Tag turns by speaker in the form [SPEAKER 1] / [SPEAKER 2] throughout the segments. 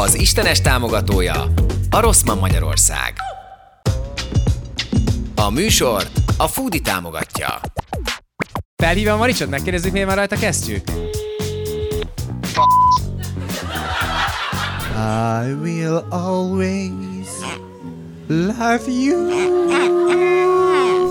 [SPEAKER 1] Az Istenes támogatója a Rosszman Magyarország. A műsort a Foodi támogatja.
[SPEAKER 2] Felhívom Maricsot, megkérdezzük, miért van rajta kesztyű?
[SPEAKER 3] I will always love you.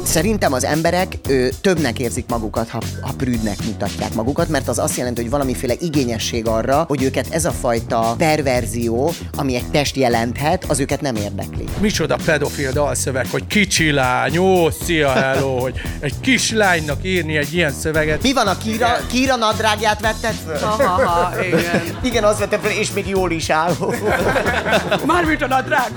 [SPEAKER 4] Szerintem az emberek ö, többnek érzik magukat, ha, ha prűdnek mutatják magukat, mert az azt jelenti, hogy valamiféle igényesség arra, hogy őket ez a fajta perverzió, ami egy test jelenthet, az őket nem érdekli.
[SPEAKER 5] Micsoda pedofil dalszöveg, hogy kicsi lány, ó, szia, hello, hogy egy kislánynak írni egy ilyen szöveget.
[SPEAKER 4] Mi van a Kira, Kira nadrágját vetted?
[SPEAKER 6] Ha, ha, ha, igen.
[SPEAKER 4] Igen, azt vettem és még jól is áll.
[SPEAKER 6] Mármint a nadrág!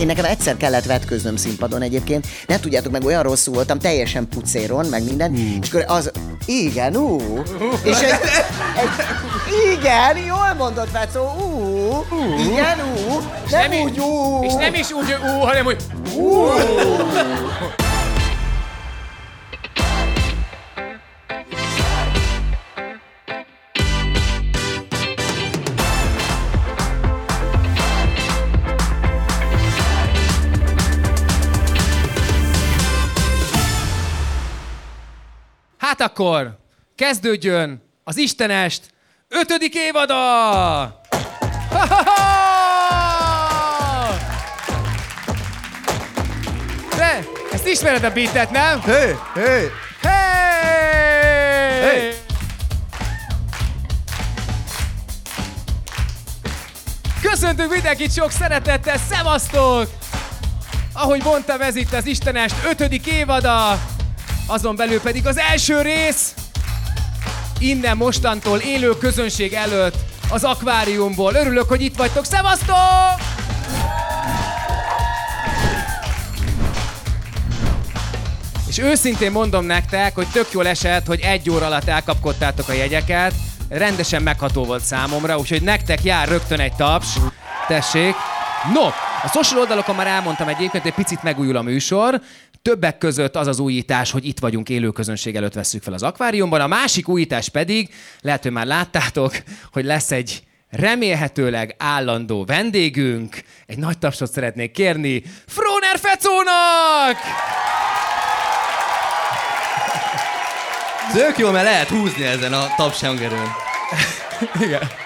[SPEAKER 4] Én nekem egyszer kellett vetköznöm színpadon egyébként. Nem tudjátok, meg olyan rosszul voltam, teljesen pucéron, meg minden. És akkor az, igen, ú. És egy, egy, igen, jól mondott, Vecó, ú. Igen, ú. Nem úgy, ú.
[SPEAKER 2] És nem is úgy, ú, hanem hogy Hát akkor kezdődjön az Istenest ötödik évada! De, ezt ismered a beatet, nem?
[SPEAKER 3] Hé, hé!
[SPEAKER 2] Hey! Köszöntünk mindenkit sok szeretettel, szevasztok! Ahogy mondtam, ez itt az Istenest ötödik évada, azon belül pedig az első rész, innen mostantól élő közönség előtt, az akváriumból. Örülök, hogy itt vagytok, szevasztok! És őszintén mondom nektek, hogy tök jól esett, hogy egy óra alatt elkapkodtátok a jegyeket. Rendesen megható volt számomra, úgyhogy nektek jár rögtön egy taps. Tessék. No, a social oldalokon már elmondtam egyébként, egy picit megújul a műsor. Többek között az az újítás, hogy itt vagyunk élő közönség előtt vesszük fel az akváriumban. A másik újítás pedig, lehet, hogy már láttátok, hogy lesz egy remélhetőleg állandó vendégünk. Egy nagy tapsot szeretnék kérni Froner Fecónak!
[SPEAKER 3] Tök jó, mert lehet húzni ezen a tapshangerőn.
[SPEAKER 2] Igen.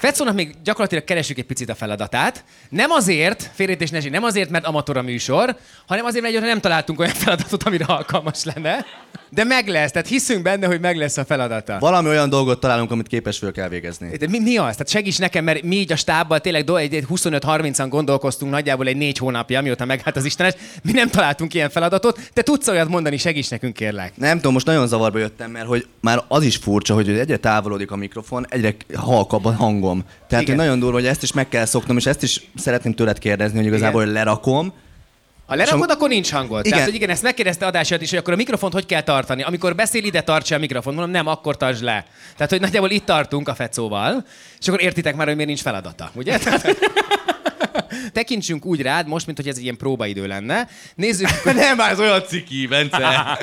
[SPEAKER 2] Fecónak még gyakorlatilag keresjük egy picit a feladatát. Nem azért, félrejtés ne nem azért, mert amator a műsor, hanem azért, mert nem találtunk olyan feladatot, amire alkalmas lenne. De meg lesz, tehát hiszünk benne, hogy meg lesz a feladata.
[SPEAKER 3] Valami olyan dolgot találunk, amit képes föl kell végezni.
[SPEAKER 2] De mi, mi az? Tehát segíts nekem, mert mi így a stábbal tényleg do- egy, egy 25-30-an gondolkoztunk nagyjából egy négy hónapja, mióta megállt az Istenes. Mi nem találtunk ilyen feladatot. Te tudsz olyat mondani, segíts nekünk, kérlek.
[SPEAKER 3] Nem tudom, most nagyon zavarba jöttem, mert hogy már az is furcsa, hogy egyre távolodik a mikrofon, egyre halkabb a hangom. Tehát
[SPEAKER 2] Igen.
[SPEAKER 3] nagyon durva, hogy ezt is meg kell szoknom, és ezt is szeretném tőled kérdezni, hogy igazából
[SPEAKER 2] Igen.
[SPEAKER 3] lerakom.
[SPEAKER 2] Ha lerakod,
[SPEAKER 3] És a-
[SPEAKER 2] akkor nincs hangod. Igen. Tehát, hogy igen, ezt megkérdezte adás előtt is, hogy akkor a mikrofont hogy kell tartani. Amikor beszél, ide tartsa a mikrofon. Mondom, nem, akkor tartsd le. Tehát, hogy nagyjából itt tartunk a fecóval, és akkor értitek már, hogy miért nincs feladata, ugye? Tehát- Tekintsünk úgy rád most, mint hogy ez egy ilyen próbaidő lenne. Nézzük,
[SPEAKER 3] nem, már ez olyan ciki, Bence.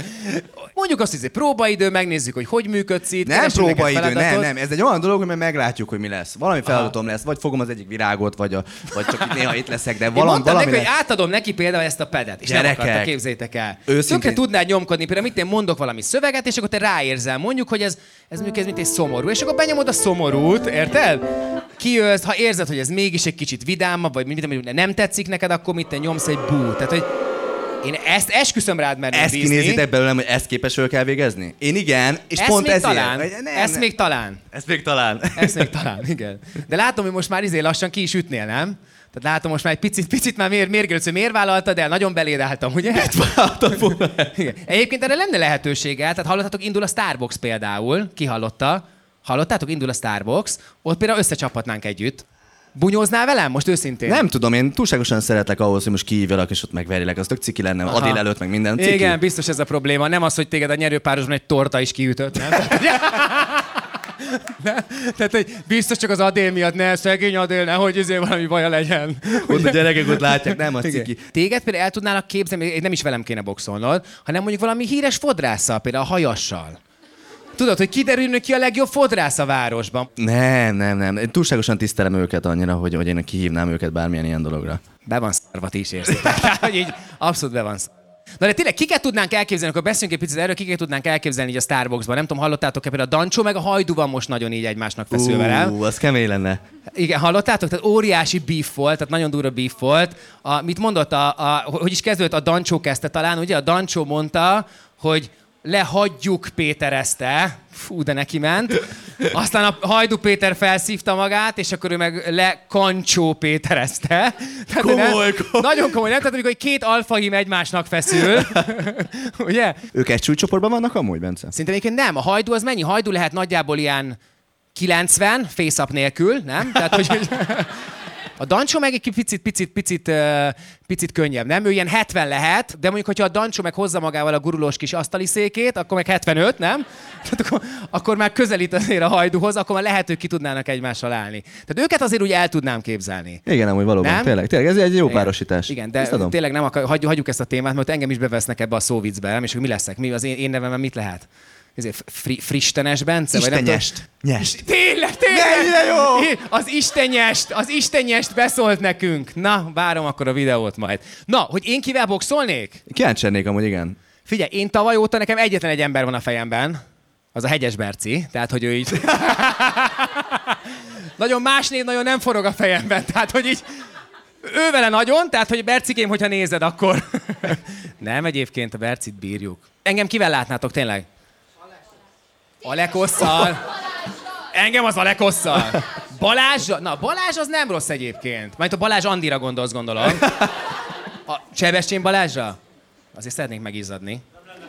[SPEAKER 2] mondjuk azt, hogy ez egy próbaidő, megnézzük, hogy hogy működsz itt.
[SPEAKER 3] Nem próbaidő, nem, nem. Ez egy olyan dolog, hogy meglátjuk, hogy mi lesz. Valami feladatom lesz, vagy fogom az egyik virágot, vagy, a, vagy csak itt néha itt leszek, de valami, valami
[SPEAKER 2] neki, hogy átadom neki például ezt a pedet, és
[SPEAKER 3] Gyerekek,
[SPEAKER 2] nem akarta, képzétek el.
[SPEAKER 3] őszintén-
[SPEAKER 2] Tökre tudnád nyomkodni, például mit én mondok valami szöveget, és akkor te ráérzel, mondjuk, hogy ez, ez mondjuk ez mint egy szomorú, és akkor benyomod a szomorút, érted? Kijössz, ha érzed, hogy ez mégis egy kicsit vidámabb, vagy mit, nem tetszik neked, akkor mit te nyomsz egy bú. Tehát, hogy én ezt esküszöm rád merném
[SPEAKER 3] Ezt
[SPEAKER 2] bízni.
[SPEAKER 3] kinézitek belőlem, hogy ezt képes föl kell végezni? Én igen, és
[SPEAKER 2] ezt
[SPEAKER 3] pont
[SPEAKER 2] még
[SPEAKER 3] ezért.
[SPEAKER 2] talán.
[SPEAKER 3] Nem,
[SPEAKER 2] ezt
[SPEAKER 3] nem.
[SPEAKER 2] még talán.
[SPEAKER 3] Ezt még talán.
[SPEAKER 2] Ezt még talán, igen. De látom, hogy most már izé lassan ki is ütnél, nem? Tehát látom most már egy picit, picit már mér, mérgelődsz, hogy miért vállaltad el, nagyon beléd álltam, ugye? Igen. Egyébként erre lenne lehetősége, tehát hallottatok, indul a Starbucks például, ki hallotta? Hallottátok, indul a Starbucks, ott például összecsaphatnánk együtt. Bunyóznál velem most őszintén?
[SPEAKER 3] Nem tudom, én túlságosan szeretek ahhoz, hogy most kihívjalak, és ott megverilek. Az tök ciki lenne,
[SPEAKER 2] Aha.
[SPEAKER 3] Adél előtt, meg minden ciki.
[SPEAKER 2] Igen, biztos ez a probléma. Nem az, hogy téged a nyerőpárosban egy torta is kiütött, nem? Nem? Tehát, hogy biztos csak az Adél miatt, ne, szegény Adél, nehogy ezért valami baja legyen.
[SPEAKER 3] Ott a gyerekek ott látják, nem a ciki.
[SPEAKER 2] Téged például el tudnálak képzelni, nem is velem kéne boxolnod, hanem mondjuk valami híres fodrásszal, például a hajassal. Tudod, hogy kiderülni ki a legjobb fodrász a városban.
[SPEAKER 3] Nem, nem, nem. Én túlságosan tisztelem őket annyira, hogy, hogy én kihívnám őket bármilyen ilyen dologra.
[SPEAKER 2] Be van szarva, ti is érzitek. Tehát, hogy így abszolút be van szarva. Na de tényleg, kiket tudnánk elképzelni, akkor beszéljünk egy picit erről, kiket tudnánk elképzelni így a Starbucksban. Nem tudom, hallottátok-e például a Dancsó meg a Hajdu van most nagyon így egymásnak feszülve, nem?
[SPEAKER 3] Ú, az kemény lenne.
[SPEAKER 2] Igen, hallottátok? Tehát óriási beef volt, tehát nagyon durva beef volt. A, mit mondott, a, a, hogy is kezdődött, a Dancsó kezdte talán, ugye? A Dancsó mondta, hogy lehagyjuk Péter Eszte. Fú, de neki ment. Aztán a Hajdu Péter felszívta magát, és akkor ő meg le Kancsó Péter Eszte. Tehát
[SPEAKER 3] Komoly,
[SPEAKER 2] nem,
[SPEAKER 3] komoly.
[SPEAKER 2] Nagyon komoly, nem? Tehát amikor hogy két alfahím egymásnak feszül. ugye?
[SPEAKER 3] Ők egy súlycsoportban vannak amúgy, Bence?
[SPEAKER 2] Szerintem egyébként nem. A hajdu az mennyi? Hajdu lehet nagyjából ilyen 90, face nélkül, nem? Tehát, hogy a Dancsó meg egy picit, picit, picit, picit könnyebb, nem? Ő ilyen 70 lehet, de mondjuk, hogyha a Dancsó meg hozza magával a gurulós kis asztali székét, akkor meg 75, nem? Tehát akkor, akkor már közelít azért a hajduhoz, akkor már lehet, hogy ki tudnának egymással állni. Tehát őket azért úgy el tudnám képzelni.
[SPEAKER 3] Igen, amúgy valóban.
[SPEAKER 2] Nem?
[SPEAKER 3] Tényleg, tényleg, ez egy jó
[SPEAKER 2] Igen.
[SPEAKER 3] párosítás.
[SPEAKER 2] Igen, de
[SPEAKER 3] Ezt adom.
[SPEAKER 2] tényleg nem akar, hagy, hagyjuk ezt a témát, mert engem is bevesznek ebbe a szóvicbe, nem? és akkor mi leszek? Mi az én, én nevemben mit lehet? Ezért fri, fristenes Bence? vagy nem tudom.
[SPEAKER 3] Istennyest. Nyest.
[SPEAKER 2] Tényleg, tényleg!
[SPEAKER 3] Mennyire jó!
[SPEAKER 2] Az istennyest, az istennyest beszólt nekünk. Na, várom akkor a videót majd. Na, hogy én kivel boxolnék?
[SPEAKER 3] Kíváncsi amúgy, igen.
[SPEAKER 2] Figyelj, én tavaly óta nekem egyetlen egy ember van a fejemben. Az a hegyes Berci. Tehát, hogy ő így... nagyon más név, nagyon nem forog a fejemben. Tehát, hogy így... Ő vele nagyon, tehát, hogy Bercikém, hogyha nézed, akkor... nem, egyébként a Bercit bírjuk. Engem kivel látnátok tényleg? Alekosszal. Engem az Alekosszal. Balázs, na Balázs az nem rossz egyébként. Majd a Balázs Andira gondolsz, gondolom. A Sebestyén Balázsra? Azért szeretnék megizzadni.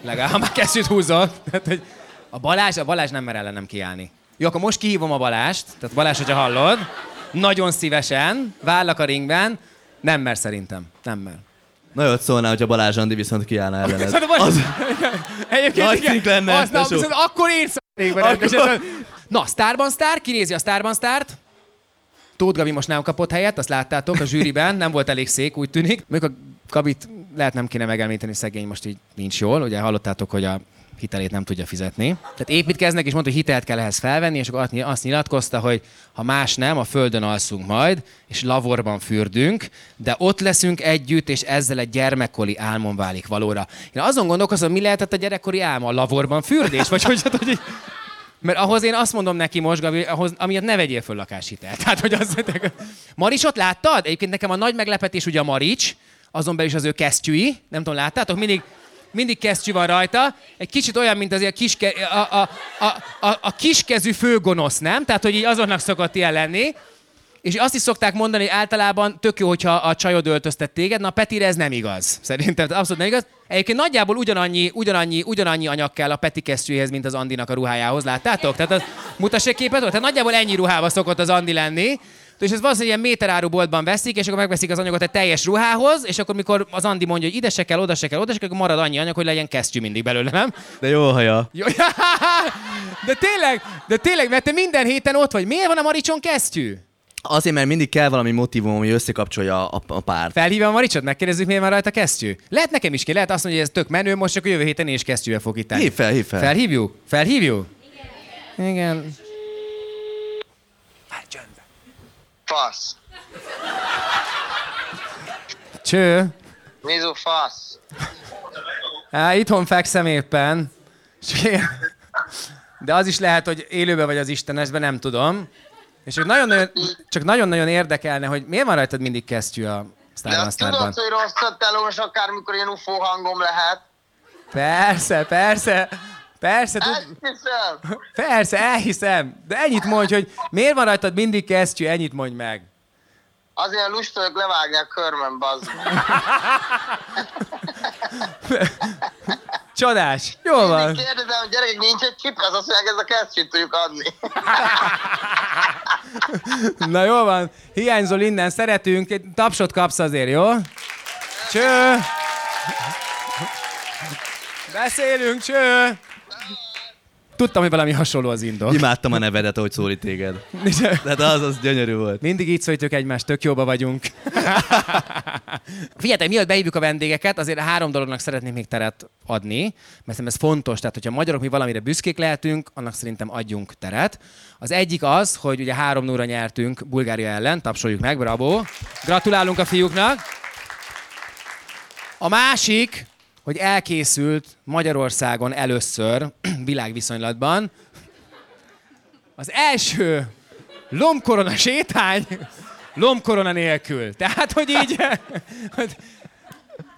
[SPEAKER 2] Legalább, ha már kesztyűt hogy a Balázs, a Balázs nem mer ellenem kiállni. Jó, akkor most kihívom a Balást. Tehát Balázs, hogyha hallod. Nagyon szívesen, vállak a ringben. Nem mer szerintem. Nem mer.
[SPEAKER 3] Nagyon szólná, hogyha Balázs Andi viszont kiállna ellened.
[SPEAKER 2] Szerintem az...
[SPEAKER 3] Az,
[SPEAKER 2] Egyébként
[SPEAKER 3] Nagy
[SPEAKER 2] igen,
[SPEAKER 3] lenne,
[SPEAKER 2] az, na, viszont akkor én be rendesen. Na, Starban Star, kinézi a Starban Start. Tóth Gabi most nem kapott helyet, azt láttátok a zsűriben, nem volt elég szék, úgy tűnik. Még a Gabit lehet nem kéne megemlíteni, szegény most így nincs jól. Ugye hallottátok, hogy a hitelét nem tudja fizetni. Tehát építkeznek, és mondta, hogy hitelt kell ehhez felvenni, és akkor azt- nyilatkozta, hogy ha más nem, a földön alszunk majd, és lavorban fürdünk, de ott leszünk együtt, és ezzel egy gyermekkori álmom válik valóra. Én azon gondolkozom, mi lehetett a gyerekkori álma? A lavorban fürdés? Vagy hogy, hogy, hogy mert ahhoz én azt mondom neki most, Gabi, ahhoz, amiatt ne vegyél föl lakáshitelt. Tehát, hogy az... Maricsot láttad? Egyébként nekem a nagy meglepetés ugye a Marics, azon belül is az ő kesztyűi. Nem tudom, láttátok? Mindig, mindig kesztyű van rajta. Egy kicsit olyan, mint az ilyen kiske, a, a, a, a, a kiskezű főgonosz, nem? Tehát, hogy így azonnak szokott ilyen lenni. És azt is szokták mondani, hogy általában tök jó, hogyha a csajod öltöztet téged, na a Petire ez nem igaz. Szerintem abszolút nem igaz. Egyébként nagyjából ugyanannyi, ugyanannyi, ugyanannyi anyag kell a Peti kesztyűjéhez, mint az Andinak a ruhájához, láttátok? Tehát az, egy képet, tehát nagyjából ennyi ruhába szokott az Andi lenni. És ez valószínűleg ilyen méteráru boltban veszik, és akkor megveszik az anyagot egy teljes ruhához, és akkor mikor az Andi mondja, hogy ide se kell, oda se kell, oda se kell, akkor marad annyi anyag, hogy legyen kesztyű mindig belőle, nem?
[SPEAKER 3] de jó haja.
[SPEAKER 2] Jó, de tényleg, de tényleg, mert te minden héten ott vagy. Miért van a Maricson kesztyű?
[SPEAKER 3] Azért, mert mindig kell valami motivum, ami összekapcsolja a, a párt.
[SPEAKER 2] Felhívja a Maricsot, megkérdezzük, miért van rajta kesztyű? Lehet nekem is ki, lehet azt mondja, hogy ez tök menő, most csak a jövő héten és kesztyűvel fog itt állni.
[SPEAKER 3] Hív fel, hív fel.
[SPEAKER 2] Felhívjuk? Felhívjuk? Igen. Igen.
[SPEAKER 7] Fasz.
[SPEAKER 2] Cső.
[SPEAKER 7] Mizu fasz.
[SPEAKER 2] Á, itthon fekszem éppen. És. De az is lehet, hogy élőben vagy az Istenesben, nem tudom. És csak nagyon-nagyon, csak nagyon-nagyon érdekelne, hogy miért van rajtad mindig kesztyű a Starban.
[SPEAKER 7] tudod, hogy rosszat telós, akármikor ilyen UFO hangom lehet.
[SPEAKER 2] Persze, persze. Persze, tud...
[SPEAKER 7] Ezt hiszem.
[SPEAKER 2] persze, elhiszem. De ennyit mondj, hogy miért van rajtad mindig kesztyű, ennyit mondj meg.
[SPEAKER 7] Azért vagyok levágni a körmöm, bazd.
[SPEAKER 2] Csodás. Jól van.
[SPEAKER 7] Kérdezem, hogy gyerekek, nincs egy csip, az azt mondják, ez a kesztyűt tudjuk adni.
[SPEAKER 2] Na jól van. Hiányzol innen, szeretünk. Egy tapsot kapsz azért, jó? Cső! Beszélünk, cső! Tudtam, hogy valami hasonló az indok.
[SPEAKER 3] Imádtam a nevedet, ahogy szólít téged. Tehát az, az gyönyörű volt.
[SPEAKER 2] Mindig így szólítjuk egymást, tök jóba vagyunk. Figyeljetek, mielőtt behívjuk a vendégeket, azért három dolognak szeretnék még teret adni, mert szerintem ez fontos. Tehát, hogyha magyarok mi valamire büszkék lehetünk, annak szerintem adjunk teret. Az egyik az, hogy ugye három 0 nyertünk Bulgária ellen, tapsoljuk meg, bravo. Gratulálunk a fiúknak. A másik, hogy elkészült Magyarországon először világviszonylatban az első lombkorona sétány lombkorona nélkül. Tehát, hogy így hogy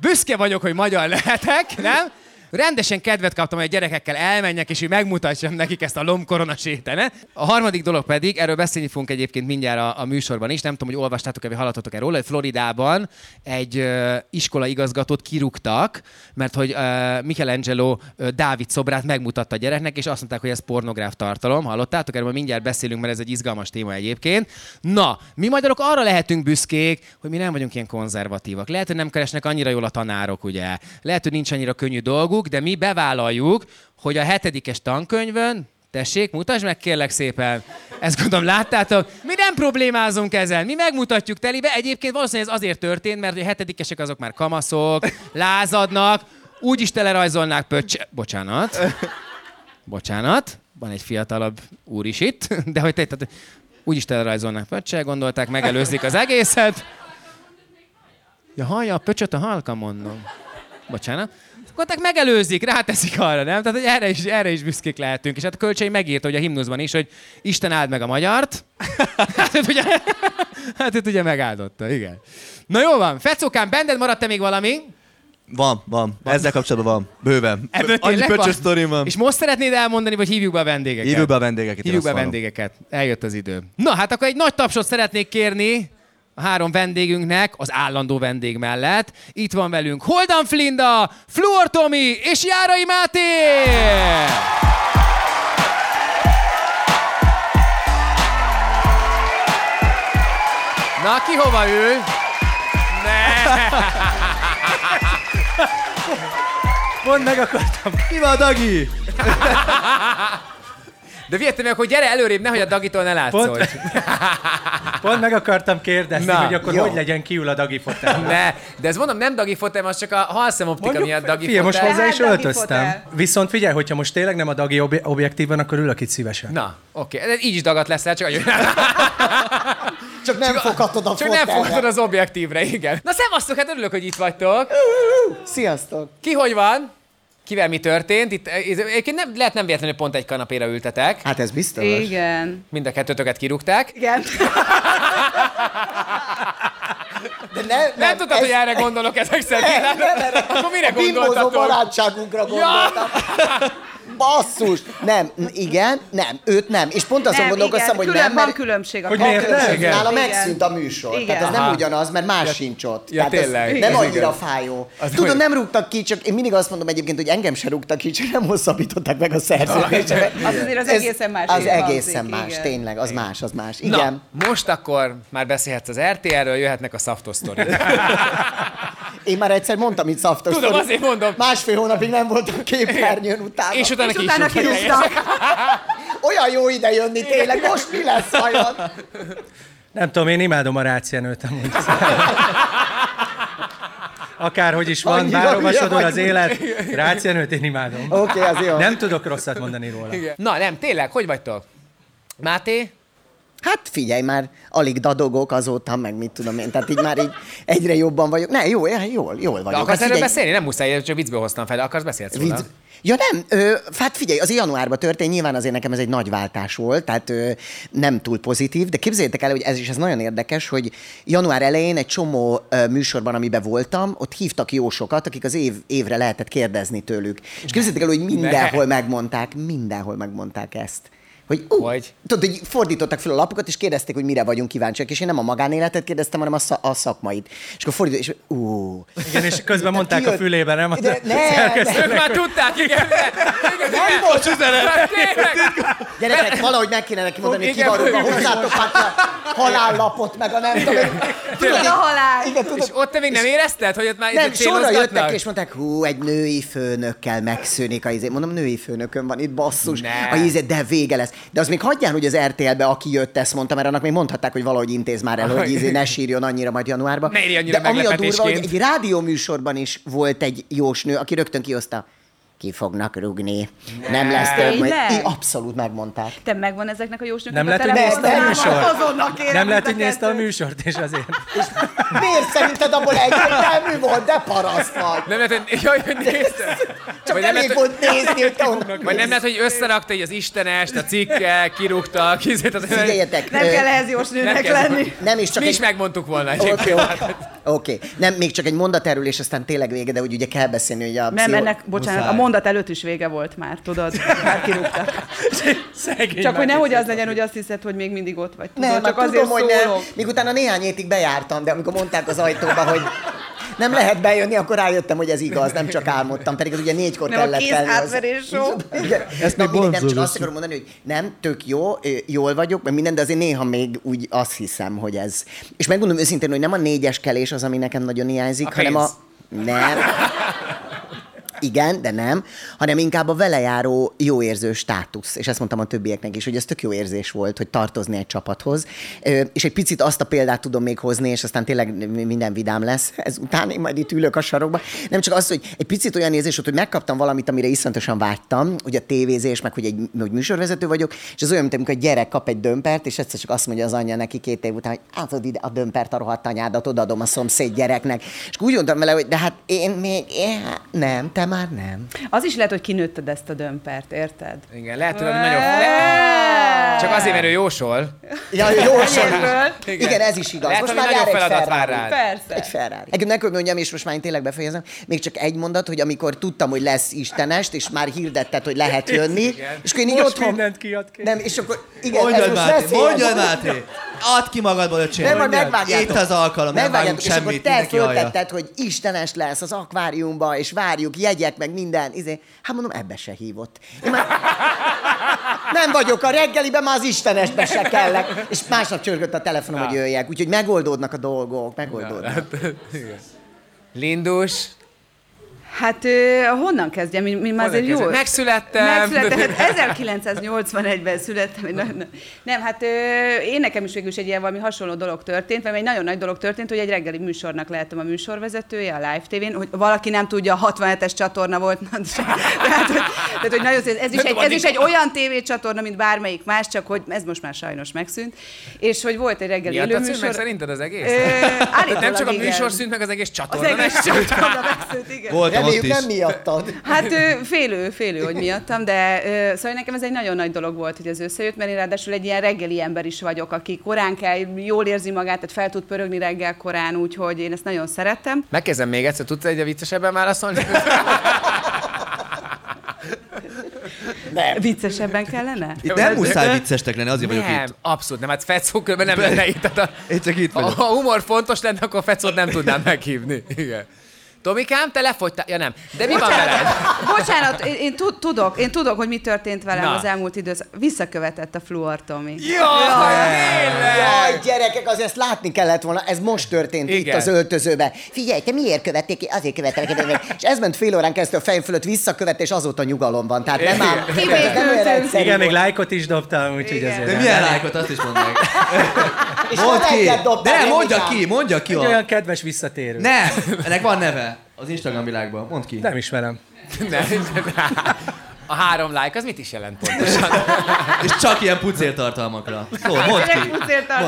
[SPEAKER 2] büszke vagyok, hogy magyar lehetek, nem? Rendesen kedvet kaptam, hogy a gyerekekkel elmenjek, és így megmutassam nekik ezt a lombkorona sétene. A harmadik dolog pedig, erről beszélni fogunk egyébként mindjárt a, a műsorban is, nem tudom, hogy olvastátok-e, vagy hallottatok-e róla, hogy Floridában egy uh, iskola igazgatót kirúgtak, mert hogy uh, Michelangelo uh, Dávid szobrát megmutatta a gyereknek, és azt mondták, hogy ez pornográf tartalom. Hallottátok? Erről mindjárt beszélünk, mert ez egy izgalmas téma egyébként. Na, mi magyarok arra lehetünk büszkék, hogy mi nem vagyunk ilyen konzervatívak. Lehet, hogy nem keresnek annyira jól a tanárok, ugye. Lehet, hogy nincs annyira könnyű dolguk, de mi bevállaljuk, hogy a hetedikes tankönyvön Tessék, mutasd meg kérlek szépen. Ezt gondolom láttátok? Mi nem problémázunk ezzel, mi megmutatjuk telibe. Egyébként valószínűleg ez azért történt, mert a hetedikesek azok már kamaszok, lázadnak, úgy is telerajzolnák pöccs... Bocsánat. Bocsánat. Van egy fiatalabb úr is itt, de hogy te, tehát, úgy is telerajzolnák pöccsel, gondolták, megelőzik az egészet. Ja, hallja a pöcsöt a halka, mondom. Bocsánat akkor megelőzik, ráteszik arra, nem? Tehát hogy erre is, erre is büszkék lehetünk. És hát a kölcsei megírta, hogy a himnuszban is, hogy Isten áld meg a magyart. hát őt ugye, hát őt ugye megáldotta, igen. Na jó van, Fecókám, benned maradt-e még valami?
[SPEAKER 3] Van, van, van. Ezzel kapcsolatban van. Bőven.
[SPEAKER 2] Ebből
[SPEAKER 3] Annyi pöcsös sztorim van.
[SPEAKER 2] És most szeretnéd elmondani, vagy hívjuk be a vendégeket?
[SPEAKER 3] Hívjuk be a vendégeket.
[SPEAKER 2] Hívjuk be a vendégeket. Eljött az idő. Na, hát akkor egy nagy tapsot szeretnék kérni a három vendégünknek, az állandó vendég mellett. Itt van velünk Holdan Flinda, Fluor Tomi és Járai Máté! Na, ki hova ül? Ne!
[SPEAKER 5] Mondd meg akartam.
[SPEAKER 3] Mi van, Dagi?
[SPEAKER 2] De vihettem meg, hogy gyere előrébb, nehogy a Dagitól ne látszol.
[SPEAKER 5] Pont, pont meg akartam kérdezni,
[SPEAKER 2] Na,
[SPEAKER 5] hogy akkor
[SPEAKER 4] jó.
[SPEAKER 5] hogy legyen kiül a Dagi fotel.
[SPEAKER 2] Ne, de ez mondom, nem Dagi fotem, az csak a halszemoptika miatt Dagi
[SPEAKER 5] Figyelj, most
[SPEAKER 2] fotel.
[SPEAKER 5] hozzá is
[SPEAKER 6] Dagi
[SPEAKER 5] öltöztem.
[SPEAKER 6] fotel.
[SPEAKER 5] Viszont figyelj, hogyha most tényleg nem a Dagi ob- objektív van, akkor ülök itt szívesen.
[SPEAKER 2] Na, oké. Okay. Így is dagat leszel, csak.
[SPEAKER 4] Csak nem foghatod a
[SPEAKER 2] Csak nem
[SPEAKER 4] fotelre.
[SPEAKER 2] fogtad az objektívrre, igen. Na szevasztok, hát örülök, hogy itt vagytok.
[SPEAKER 4] Sziasztok!
[SPEAKER 2] Ki hogy van? Kivel mi történt? Itt, ez- egyébként nem, lehet nem véletlenül pont egy kanapéra ültetek.
[SPEAKER 4] Hát ez biztos.
[SPEAKER 6] Igen.
[SPEAKER 2] Mind a kettőtöket kirúgták.
[SPEAKER 6] Igen.
[SPEAKER 4] De ne, nem,
[SPEAKER 2] Nem tudtad,
[SPEAKER 4] ez-
[SPEAKER 2] hogy erre gondolok ezek szerint. Akkor mire gondoltatok?
[SPEAKER 4] barátságunkra gondoltam. Basszus! Nem, igen, nem, őt nem. És pont azon
[SPEAKER 6] Nem,
[SPEAKER 4] gondolkoztam,
[SPEAKER 6] igen.
[SPEAKER 4] hogy
[SPEAKER 6] Külön
[SPEAKER 4] nem,
[SPEAKER 6] van
[SPEAKER 4] mert
[SPEAKER 6] különbség a
[SPEAKER 5] Hogy miért nem? Igen.
[SPEAKER 4] nála
[SPEAKER 6] Igen.
[SPEAKER 4] megszűnt a műsor.
[SPEAKER 6] Igen.
[SPEAKER 4] Tehát ez nem
[SPEAKER 2] Aha.
[SPEAKER 4] ugyanaz, mert más sincs ott.
[SPEAKER 2] Ja,
[SPEAKER 4] Tehát ez
[SPEAKER 2] tényleg.
[SPEAKER 4] Nem
[SPEAKER 2] Ez
[SPEAKER 4] annyira
[SPEAKER 2] igaz.
[SPEAKER 4] fájó.
[SPEAKER 2] Az
[SPEAKER 4] Tudom,
[SPEAKER 2] olyan-
[SPEAKER 4] nem rúgtak ki, csak én mindig azt mondom egyébként, hogy engem se rúgtak ki, csak nem hosszabbították meg a szerződésemet.
[SPEAKER 6] Az azért az
[SPEAKER 4] Ez-
[SPEAKER 6] egészen más
[SPEAKER 4] Az egészen más,
[SPEAKER 6] igen.
[SPEAKER 4] tényleg, az más, az más. Igen.
[SPEAKER 2] Most akkor már beszélhetsz az RTL-ről, jöhetnek a szaftos.
[SPEAKER 4] Én már egyszer mondtam itt szaftos.
[SPEAKER 2] Tudom, azért mondom.
[SPEAKER 4] Másfél hónapig nem voltam képernyőn utána.
[SPEAKER 2] És utána
[SPEAKER 6] És
[SPEAKER 2] ki is
[SPEAKER 6] utána
[SPEAKER 2] rúgtak
[SPEAKER 6] kirúgtak.
[SPEAKER 4] Olyan jó ide jönni tényleg, most mi lesz vajon?
[SPEAKER 5] Nem tudom, én imádom a rácienőt amúgy. Akárhogy is van,
[SPEAKER 4] Annyira
[SPEAKER 5] sodor az élet, rácienőt én imádom.
[SPEAKER 4] Oké, okay, az jó.
[SPEAKER 5] Nem tudok rosszat mondani róla.
[SPEAKER 2] Na nem, tényleg, hogy vagytok? Máté?
[SPEAKER 4] Hát figyelj már, alig dadogok azóta, meg mit tudom én, tehát így már így egyre jobban vagyok. Ne, jó, jól, jól
[SPEAKER 2] De
[SPEAKER 4] vagyok.
[SPEAKER 2] akarsz
[SPEAKER 4] Hát
[SPEAKER 2] erről beszélni? Nem muszáj, csak viccből hoztam fel, de akarsz beszélni róla?
[SPEAKER 4] Vicc... Ja nem, ö, hát figyelj, az januárban történt, nyilván azért nekem ez egy nagy váltás volt, tehát ö, nem túl pozitív, de képzeljétek el, hogy ez is ez nagyon érdekes, hogy január elején egy csomó ö, műsorban, amiben voltam, ott hívtak jósokat, akik az év, évre lehetett kérdezni tőlük. És képzeljétek el, hogy mindenhol megmondták, mindenhol megmondták ezt Hogy, ú,
[SPEAKER 2] Hogy?
[SPEAKER 4] Tudod, hogy fordítottak fel a lapokat, és kérdezték, hogy mire vagyunk kíváncsiak, és én nem a magánéletet kérdeztem, hanem a, szak, a szakmait. És akkor fordított, és ú.
[SPEAKER 5] Igen, és közben mondták a
[SPEAKER 4] kijött-
[SPEAKER 5] fülébe, nem?
[SPEAKER 4] De, ne,
[SPEAKER 2] Ők
[SPEAKER 4] ne,
[SPEAKER 2] már tudták, igen. igen,
[SPEAKER 4] nem volt üzenet. Gyerekek, valahogy meg kéne neki mondani, hogy kivarulva,
[SPEAKER 2] igen.
[SPEAKER 4] hozzátok a halállapot, meg a nem tudom. Tudod,
[SPEAKER 6] a halál.
[SPEAKER 4] Igen,
[SPEAKER 2] És
[SPEAKER 4] tudod,
[SPEAKER 2] ott te még nem érezted, hogy ott már
[SPEAKER 4] nem, sorra jöttek, és mondták, hú, egy női főnökkel megszűnik a izé. Mondom, női főnökön van itt, basszus.
[SPEAKER 2] Ne.
[SPEAKER 4] A izé, de vége lesz. De az még hagyján, hogy az RTL-be, aki jött, ezt mondta, mert annak még mondhatták, hogy valahogy intéz már el, hogy izé ne sírjon annyira majd januárban.
[SPEAKER 2] Ne annyira
[SPEAKER 4] De ami a durva, hogy egy rádióműsorban is volt egy jósnő, aki rögtön kihozta ki fognak rugni. Nem lesz több. majd-
[SPEAKER 6] Tényleg?
[SPEAKER 4] Í- Abszolút megmondták.
[SPEAKER 6] Te megvan ezeknek a jósnőknek
[SPEAKER 5] Nem
[SPEAKER 6] a
[SPEAKER 5] lehet, hogy nézte a műsort? Nem lehet, hogy nézte a műsort, és azért.
[SPEAKER 4] Miért szerinted abból egyértelmű volt? De paraszt vagy.
[SPEAKER 2] Nem lehet, hogy, jaj, hogy nézted?
[SPEAKER 4] Csak
[SPEAKER 2] Vagy nem
[SPEAKER 4] elég
[SPEAKER 2] lehet, hogy-
[SPEAKER 4] volt nézni, hogy te onnan
[SPEAKER 2] Vagy nem lehet, hogy összerakta így az istenest, a cikkel, kirúgta, kizét. Az
[SPEAKER 4] Figyeljetek,
[SPEAKER 6] Nem kell ehhez jósnőnek lenni.
[SPEAKER 4] nem is csak
[SPEAKER 2] Mi is megmondtuk volna
[SPEAKER 4] Oké,
[SPEAKER 2] egyébként.
[SPEAKER 4] oké. Nem, még csak egy mondat erről, és aztán tényleg vége, de úgy ugye kell beszélni, hogy a
[SPEAKER 6] Nem, ennek, bocsánat, a. mondat előtt is vége volt már, tudod? Már.
[SPEAKER 5] Szegény
[SPEAKER 6] Csak hogy nehogy az legyen, hogy azt hiszed, hogy még mindig ott vagy. Tudod,
[SPEAKER 4] Nem,
[SPEAKER 6] csak
[SPEAKER 4] csak
[SPEAKER 6] azért
[SPEAKER 4] tudom, hogy nem. Míg utána néhány hétig bejártam, de amikor mondták az ajtóba, hogy nem lehet bejönni, akkor rájöttem, hogy ez igaz, nem csak álmodtam, pedig az ugye négykor
[SPEAKER 6] Nem a
[SPEAKER 4] kellett
[SPEAKER 6] kéz
[SPEAKER 4] felni. az-
[SPEAKER 6] átverés show.
[SPEAKER 3] Ezt
[SPEAKER 4] Na, nem csak azt akarom mondani, hogy nem, tök jó, jól vagyok, meg minden, de azért néha még úgy azt hiszem, hogy ez. És megmondom őszintén, hogy nem a négyes kelés az, ami nekem nagyon hiányzik,
[SPEAKER 2] A
[SPEAKER 4] hanem a...
[SPEAKER 2] pénz.
[SPEAKER 4] Nem. Igen, de nem, hanem inkább a vele járó jó érző státusz. És ezt mondtam a többieknek is, hogy ez tök jó érzés volt, hogy tartozni egy csapathoz. És egy picit azt a példát tudom még hozni, és aztán tényleg minden vidám lesz. Ezután én majd itt ülök a sarokba. Nem csak az, hogy egy picit olyan érzés volt, hogy megkaptam valamit, amire iszonyatosan vágytam, hogy a tévézés, meg hogy egy hogy műsorvezető vagyok, és ez olyan, mint amikor egy gyerek kap egy dömpert, és egyszer csak azt mondja az anyja neki két év után, hogy átad ide a dömpert a rohadt anyádat, odaadom a szomszéd gyereknek. És úgy mondtam vele, hogy de hát én még, én, nem, te már nem.
[SPEAKER 6] Az is lehet, hogy kinőtted ezt a dömpert, érted?
[SPEAKER 2] Igen, lehet, hogy nagyon... Csak azért, mert ő jósol.
[SPEAKER 4] Ja, jó,
[SPEAKER 6] Egyéből.
[SPEAKER 4] Igen. Igen, ez is igaz.
[SPEAKER 2] Lehet,
[SPEAKER 4] most már jár egy
[SPEAKER 2] feladat vár
[SPEAKER 4] Ferrari.
[SPEAKER 2] rád.
[SPEAKER 6] Persze.
[SPEAKER 4] Egy Ferrari. Egyébként ne mondjam, és most már én tényleg befejezem, még csak egy mondat, hogy amikor tudtam, hogy lesz Istenest, és már hirdetted, hogy lehet jönni, és akkor én így
[SPEAKER 5] Most
[SPEAKER 4] otthon...
[SPEAKER 5] mindent kiad ki.
[SPEAKER 4] Nem, és akkor igen, ez
[SPEAKER 3] Mondjad,
[SPEAKER 4] most
[SPEAKER 3] Máté,
[SPEAKER 4] veszélyes.
[SPEAKER 3] mondjad, Máté! Add ki magadból, öcsém!
[SPEAKER 4] Nem, majd megvágjátok.
[SPEAKER 3] Itt az alkalom, nem vágunk
[SPEAKER 4] Megvágjátok, és akkor
[SPEAKER 3] semmit,
[SPEAKER 4] te föltetted, hogy Istenes lesz az akváriumba, és várjuk, jegyek, meg minden. Izé. Hát mondom, ebbe se hívott. Én már... Nem vagyok a reggeliben, már az Istenesbe se kellek. És másnap csörgött a telefonom, hogy jöjjek. Úgyhogy megoldódnak a dolgok, megoldódnak.
[SPEAKER 2] Lindus.
[SPEAKER 6] Hát honnan kezdjem? Mi, mi már azért jó.
[SPEAKER 2] kezdjem? Megszülettem.
[SPEAKER 6] Megszülettem. Hát 1981-ben születtem. Nem, hát én nekem is végül is egy ilyen valami hasonló dolog történt, mert egy nagyon nagy dolog történt, hogy egy reggeli műsornak lehettem a műsorvezetője a Live TV-n, hogy valaki nem tudja, a 67-es csatorna volt. Tehát, hogy, tehát, hogy nagyon ez is, egy, ez is egy olyan tévécsatorna, mint bármelyik más, csak hogy ez most már sajnos megszűnt. És hogy volt egy reggeli
[SPEAKER 2] Miatt
[SPEAKER 6] élőműsor.
[SPEAKER 2] meg szerinted az egész?
[SPEAKER 6] Ö,
[SPEAKER 2] Nem csak a
[SPEAKER 6] igen.
[SPEAKER 2] műsor szűnt meg, az egész
[SPEAKER 6] Az
[SPEAKER 2] csatorna.
[SPEAKER 6] egész
[SPEAKER 2] meg-
[SPEAKER 6] csatorna megszűnt, igen.
[SPEAKER 3] Ott
[SPEAKER 4] Reméljük nem miattad.
[SPEAKER 6] Hát félő, félő, hogy miattam, de szóval nekem ez egy nagyon nagy dolog volt, hogy ez összejött, mert én ráadásul egy ilyen reggeli ember is vagyok, aki korán kell, jól érzi magát, tehát fel tud pörögni reggel korán, úgyhogy én ezt nagyon szerettem.
[SPEAKER 2] Megkezdem még egyszer, tudsz egy viccesebben válaszolni?
[SPEAKER 6] Viccesebben kellene?
[SPEAKER 3] Itt nem muszáj viccestek lenni, azért vagyok
[SPEAKER 2] Nem,
[SPEAKER 3] itt.
[SPEAKER 2] abszolút nem, hát Fecó különben nem lenne itt. Tehát a,
[SPEAKER 3] Én csak itt
[SPEAKER 2] ha
[SPEAKER 3] vagyok.
[SPEAKER 2] a humor fontos lenne, akkor Fecót nem tudnám meghívni. Igen. Tomikám, te lefogytál? Ja nem. De mi van veled?
[SPEAKER 6] Bocsánat, én, én tud- tudok, én tudok, hogy mi történt velem
[SPEAKER 2] Na.
[SPEAKER 6] az elmúlt időszak. Visszakövetett a fluor, Tomi.
[SPEAKER 4] Jaj, gyerekek, azért ezt látni kellett volna, ez most történt Igen. itt
[SPEAKER 2] Igen.
[SPEAKER 4] az öltözőben. Figyelj, te miért követték ki? Azért követtek. És ez ment fél órán keresztül a fejem fölött visszakövett, és azóta nyugalom van. Tehát nem olyan egyszerű
[SPEAKER 5] Igen, még lájkot is dobtam, úgyhogy
[SPEAKER 6] Igen.
[SPEAKER 5] ezért.
[SPEAKER 3] De milyen lájkot, azt is mondd meg.
[SPEAKER 4] És
[SPEAKER 3] Mondd
[SPEAKER 4] nem
[SPEAKER 3] ki! De mondja ki, mondja ki
[SPEAKER 5] Egy olyan kedves visszatérő.
[SPEAKER 3] Nem! Ennek van neve. Az Instagram világban. Mondd ki.
[SPEAKER 5] Nem ismerem.
[SPEAKER 2] Nem. A három like, az mit is jelent pontosan?
[SPEAKER 3] És csak ilyen pucér tartalmakra. Szól, mondd ki.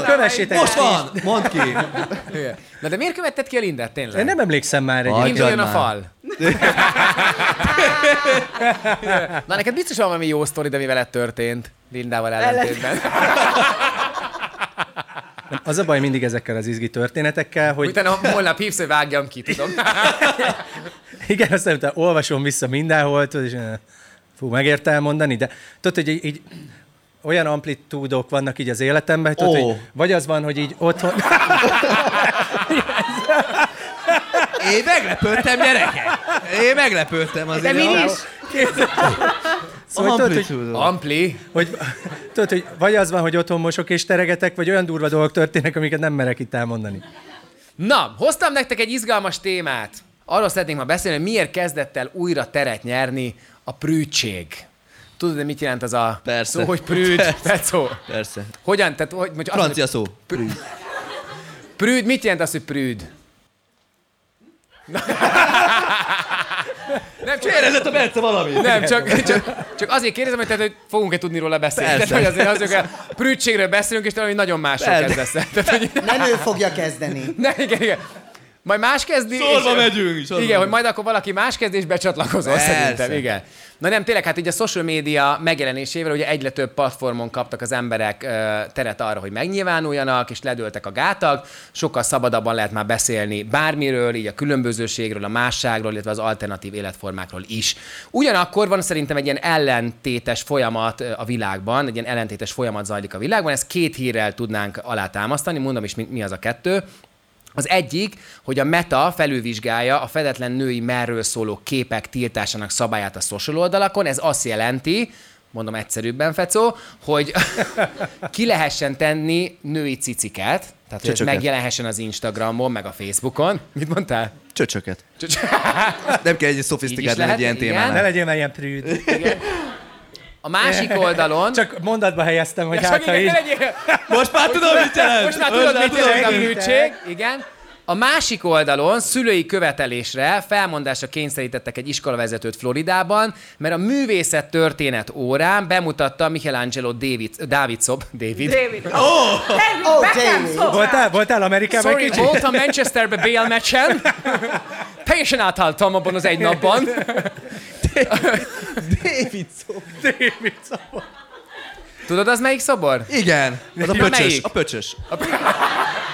[SPEAKER 5] Kövessétek
[SPEAKER 3] Most van! Mondd ki!
[SPEAKER 2] Na de miért követted ki a Lindert tényleg?
[SPEAKER 5] Én nem emlékszem már egy.
[SPEAKER 2] Induljon a fal. Na neked biztos van valami jó sztori, de mi veled történt. Lindával ellentétben.
[SPEAKER 5] Az a baj mindig ezekkel az izgi történetekkel, hogy
[SPEAKER 2] Utána holnap hívsz, hogy vágjam ki, tudom.
[SPEAKER 5] igen, aztán utána olvasom vissza mindenhol, tudod, és eh, fú, megérte elmondani, de tudod, hogy így, így olyan amplitúdok vannak így az életemben, tudod,
[SPEAKER 3] Ó.
[SPEAKER 5] hogy vagy az van, hogy így otthon...
[SPEAKER 3] Én meglepődtem, gyerekek! Én meglepődtem
[SPEAKER 6] De
[SPEAKER 3] azért.
[SPEAKER 6] mi is?
[SPEAKER 5] Szóval tudod, hogy.
[SPEAKER 2] Ampli.
[SPEAKER 5] hogy, tudod, hogy vagy az van, hogy otthon mosok és teregetek, vagy olyan durva dolgok történnek, amiket nem merek itt elmondani.
[SPEAKER 2] Na, hoztam nektek egy izgalmas témát. Arról szeretnénk ma beszélni, hogy miért kezdett el újra teret nyerni a prűdség. Tudod, de mit jelent az a
[SPEAKER 3] Persze.
[SPEAKER 2] szó, hogy prűd?
[SPEAKER 3] Persze.
[SPEAKER 2] Petszó.
[SPEAKER 3] Persze.
[SPEAKER 2] Hogyan? Tehát, hogy, azt
[SPEAKER 3] Francia szó.
[SPEAKER 2] mondod, prűd, mit jelent az, hogy prűd? Nem, csak,
[SPEAKER 3] Kérdezett a Bence valami.
[SPEAKER 2] nem csak, csak, csak azért kérdezem, hogy, tehát, hogy fogunk-e tudni róla beszélni.
[SPEAKER 3] Persze.
[SPEAKER 2] Tehát, hogy azért, azért a beszélünk, és talán hogy nagyon
[SPEAKER 3] Persze.
[SPEAKER 2] kezdesz. Tehát, hogy,
[SPEAKER 4] Nem ő fogja kezdeni.
[SPEAKER 2] ne, igen, igen. Majd más kezdi.
[SPEAKER 3] Sorba
[SPEAKER 2] és-
[SPEAKER 3] megyünk, sorba
[SPEAKER 2] Igen, hogy majd akkor valaki más kezd, és becsatlakozol
[SPEAKER 3] Persze.
[SPEAKER 2] szerintem, igen. Na nem, tényleg, hát ugye a social media megjelenésével ugye egyre több platformon kaptak az emberek ö, teret arra, hogy megnyilvánuljanak, és ledőltek a gátak, sokkal szabadabban lehet már beszélni bármiről, így a különbözőségről, a másságról, illetve az alternatív életformákról is. Ugyanakkor van szerintem egy ilyen ellentétes folyamat a világban, egy ilyen ellentétes folyamat zajlik a világban, ezt két hírrel tudnánk alátámasztani, mondom is, mi, mi az a kettő. Az egyik, hogy a Meta felülvizsgálja a fedetlen női merről szóló képek tiltásának szabályát a social oldalakon. Ez azt jelenti, mondom egyszerűbben, Fecó, hogy ki lehessen tenni női ciciket, tehát hogy megjelenhessen az Instagramon, meg a Facebookon. Mit mondtál?
[SPEAKER 3] Csöcsöket.
[SPEAKER 2] Csöcs-
[SPEAKER 3] Nem kell egy szofisztikált egy ilyen
[SPEAKER 2] igen.
[SPEAKER 5] Ne
[SPEAKER 3] témánál.
[SPEAKER 5] legyél már ilyen prűd.
[SPEAKER 2] A másik oldalon...
[SPEAKER 5] Csak mondatba helyeztem, hogy
[SPEAKER 2] Ja,
[SPEAKER 5] hát,
[SPEAKER 2] igen,
[SPEAKER 5] így...
[SPEAKER 2] legyél-
[SPEAKER 3] Most már tudom, mit jelent.
[SPEAKER 2] Most már tudod, mit jelent a műtség. Igen. A másik oldalon szülői követelésre felmondásra kényszerítettek egy iskolavezetőt Floridában, mert a művészet történet órán bemutatta Michelangelo David, David Szob, David.
[SPEAKER 6] David.
[SPEAKER 4] Oh, David.
[SPEAKER 5] Voltál, voltál Amerikában
[SPEAKER 2] Sorry,
[SPEAKER 5] kicsit?
[SPEAKER 2] voltam Manchesterbe Bale meccsen. Teljesen áthaltam abban az egy napban.
[SPEAKER 3] David szó.
[SPEAKER 5] David Szobor.
[SPEAKER 2] Tudod, az melyik szobor?
[SPEAKER 3] Igen. Az a pöcsös.
[SPEAKER 2] melyik?
[SPEAKER 3] A pöcsös.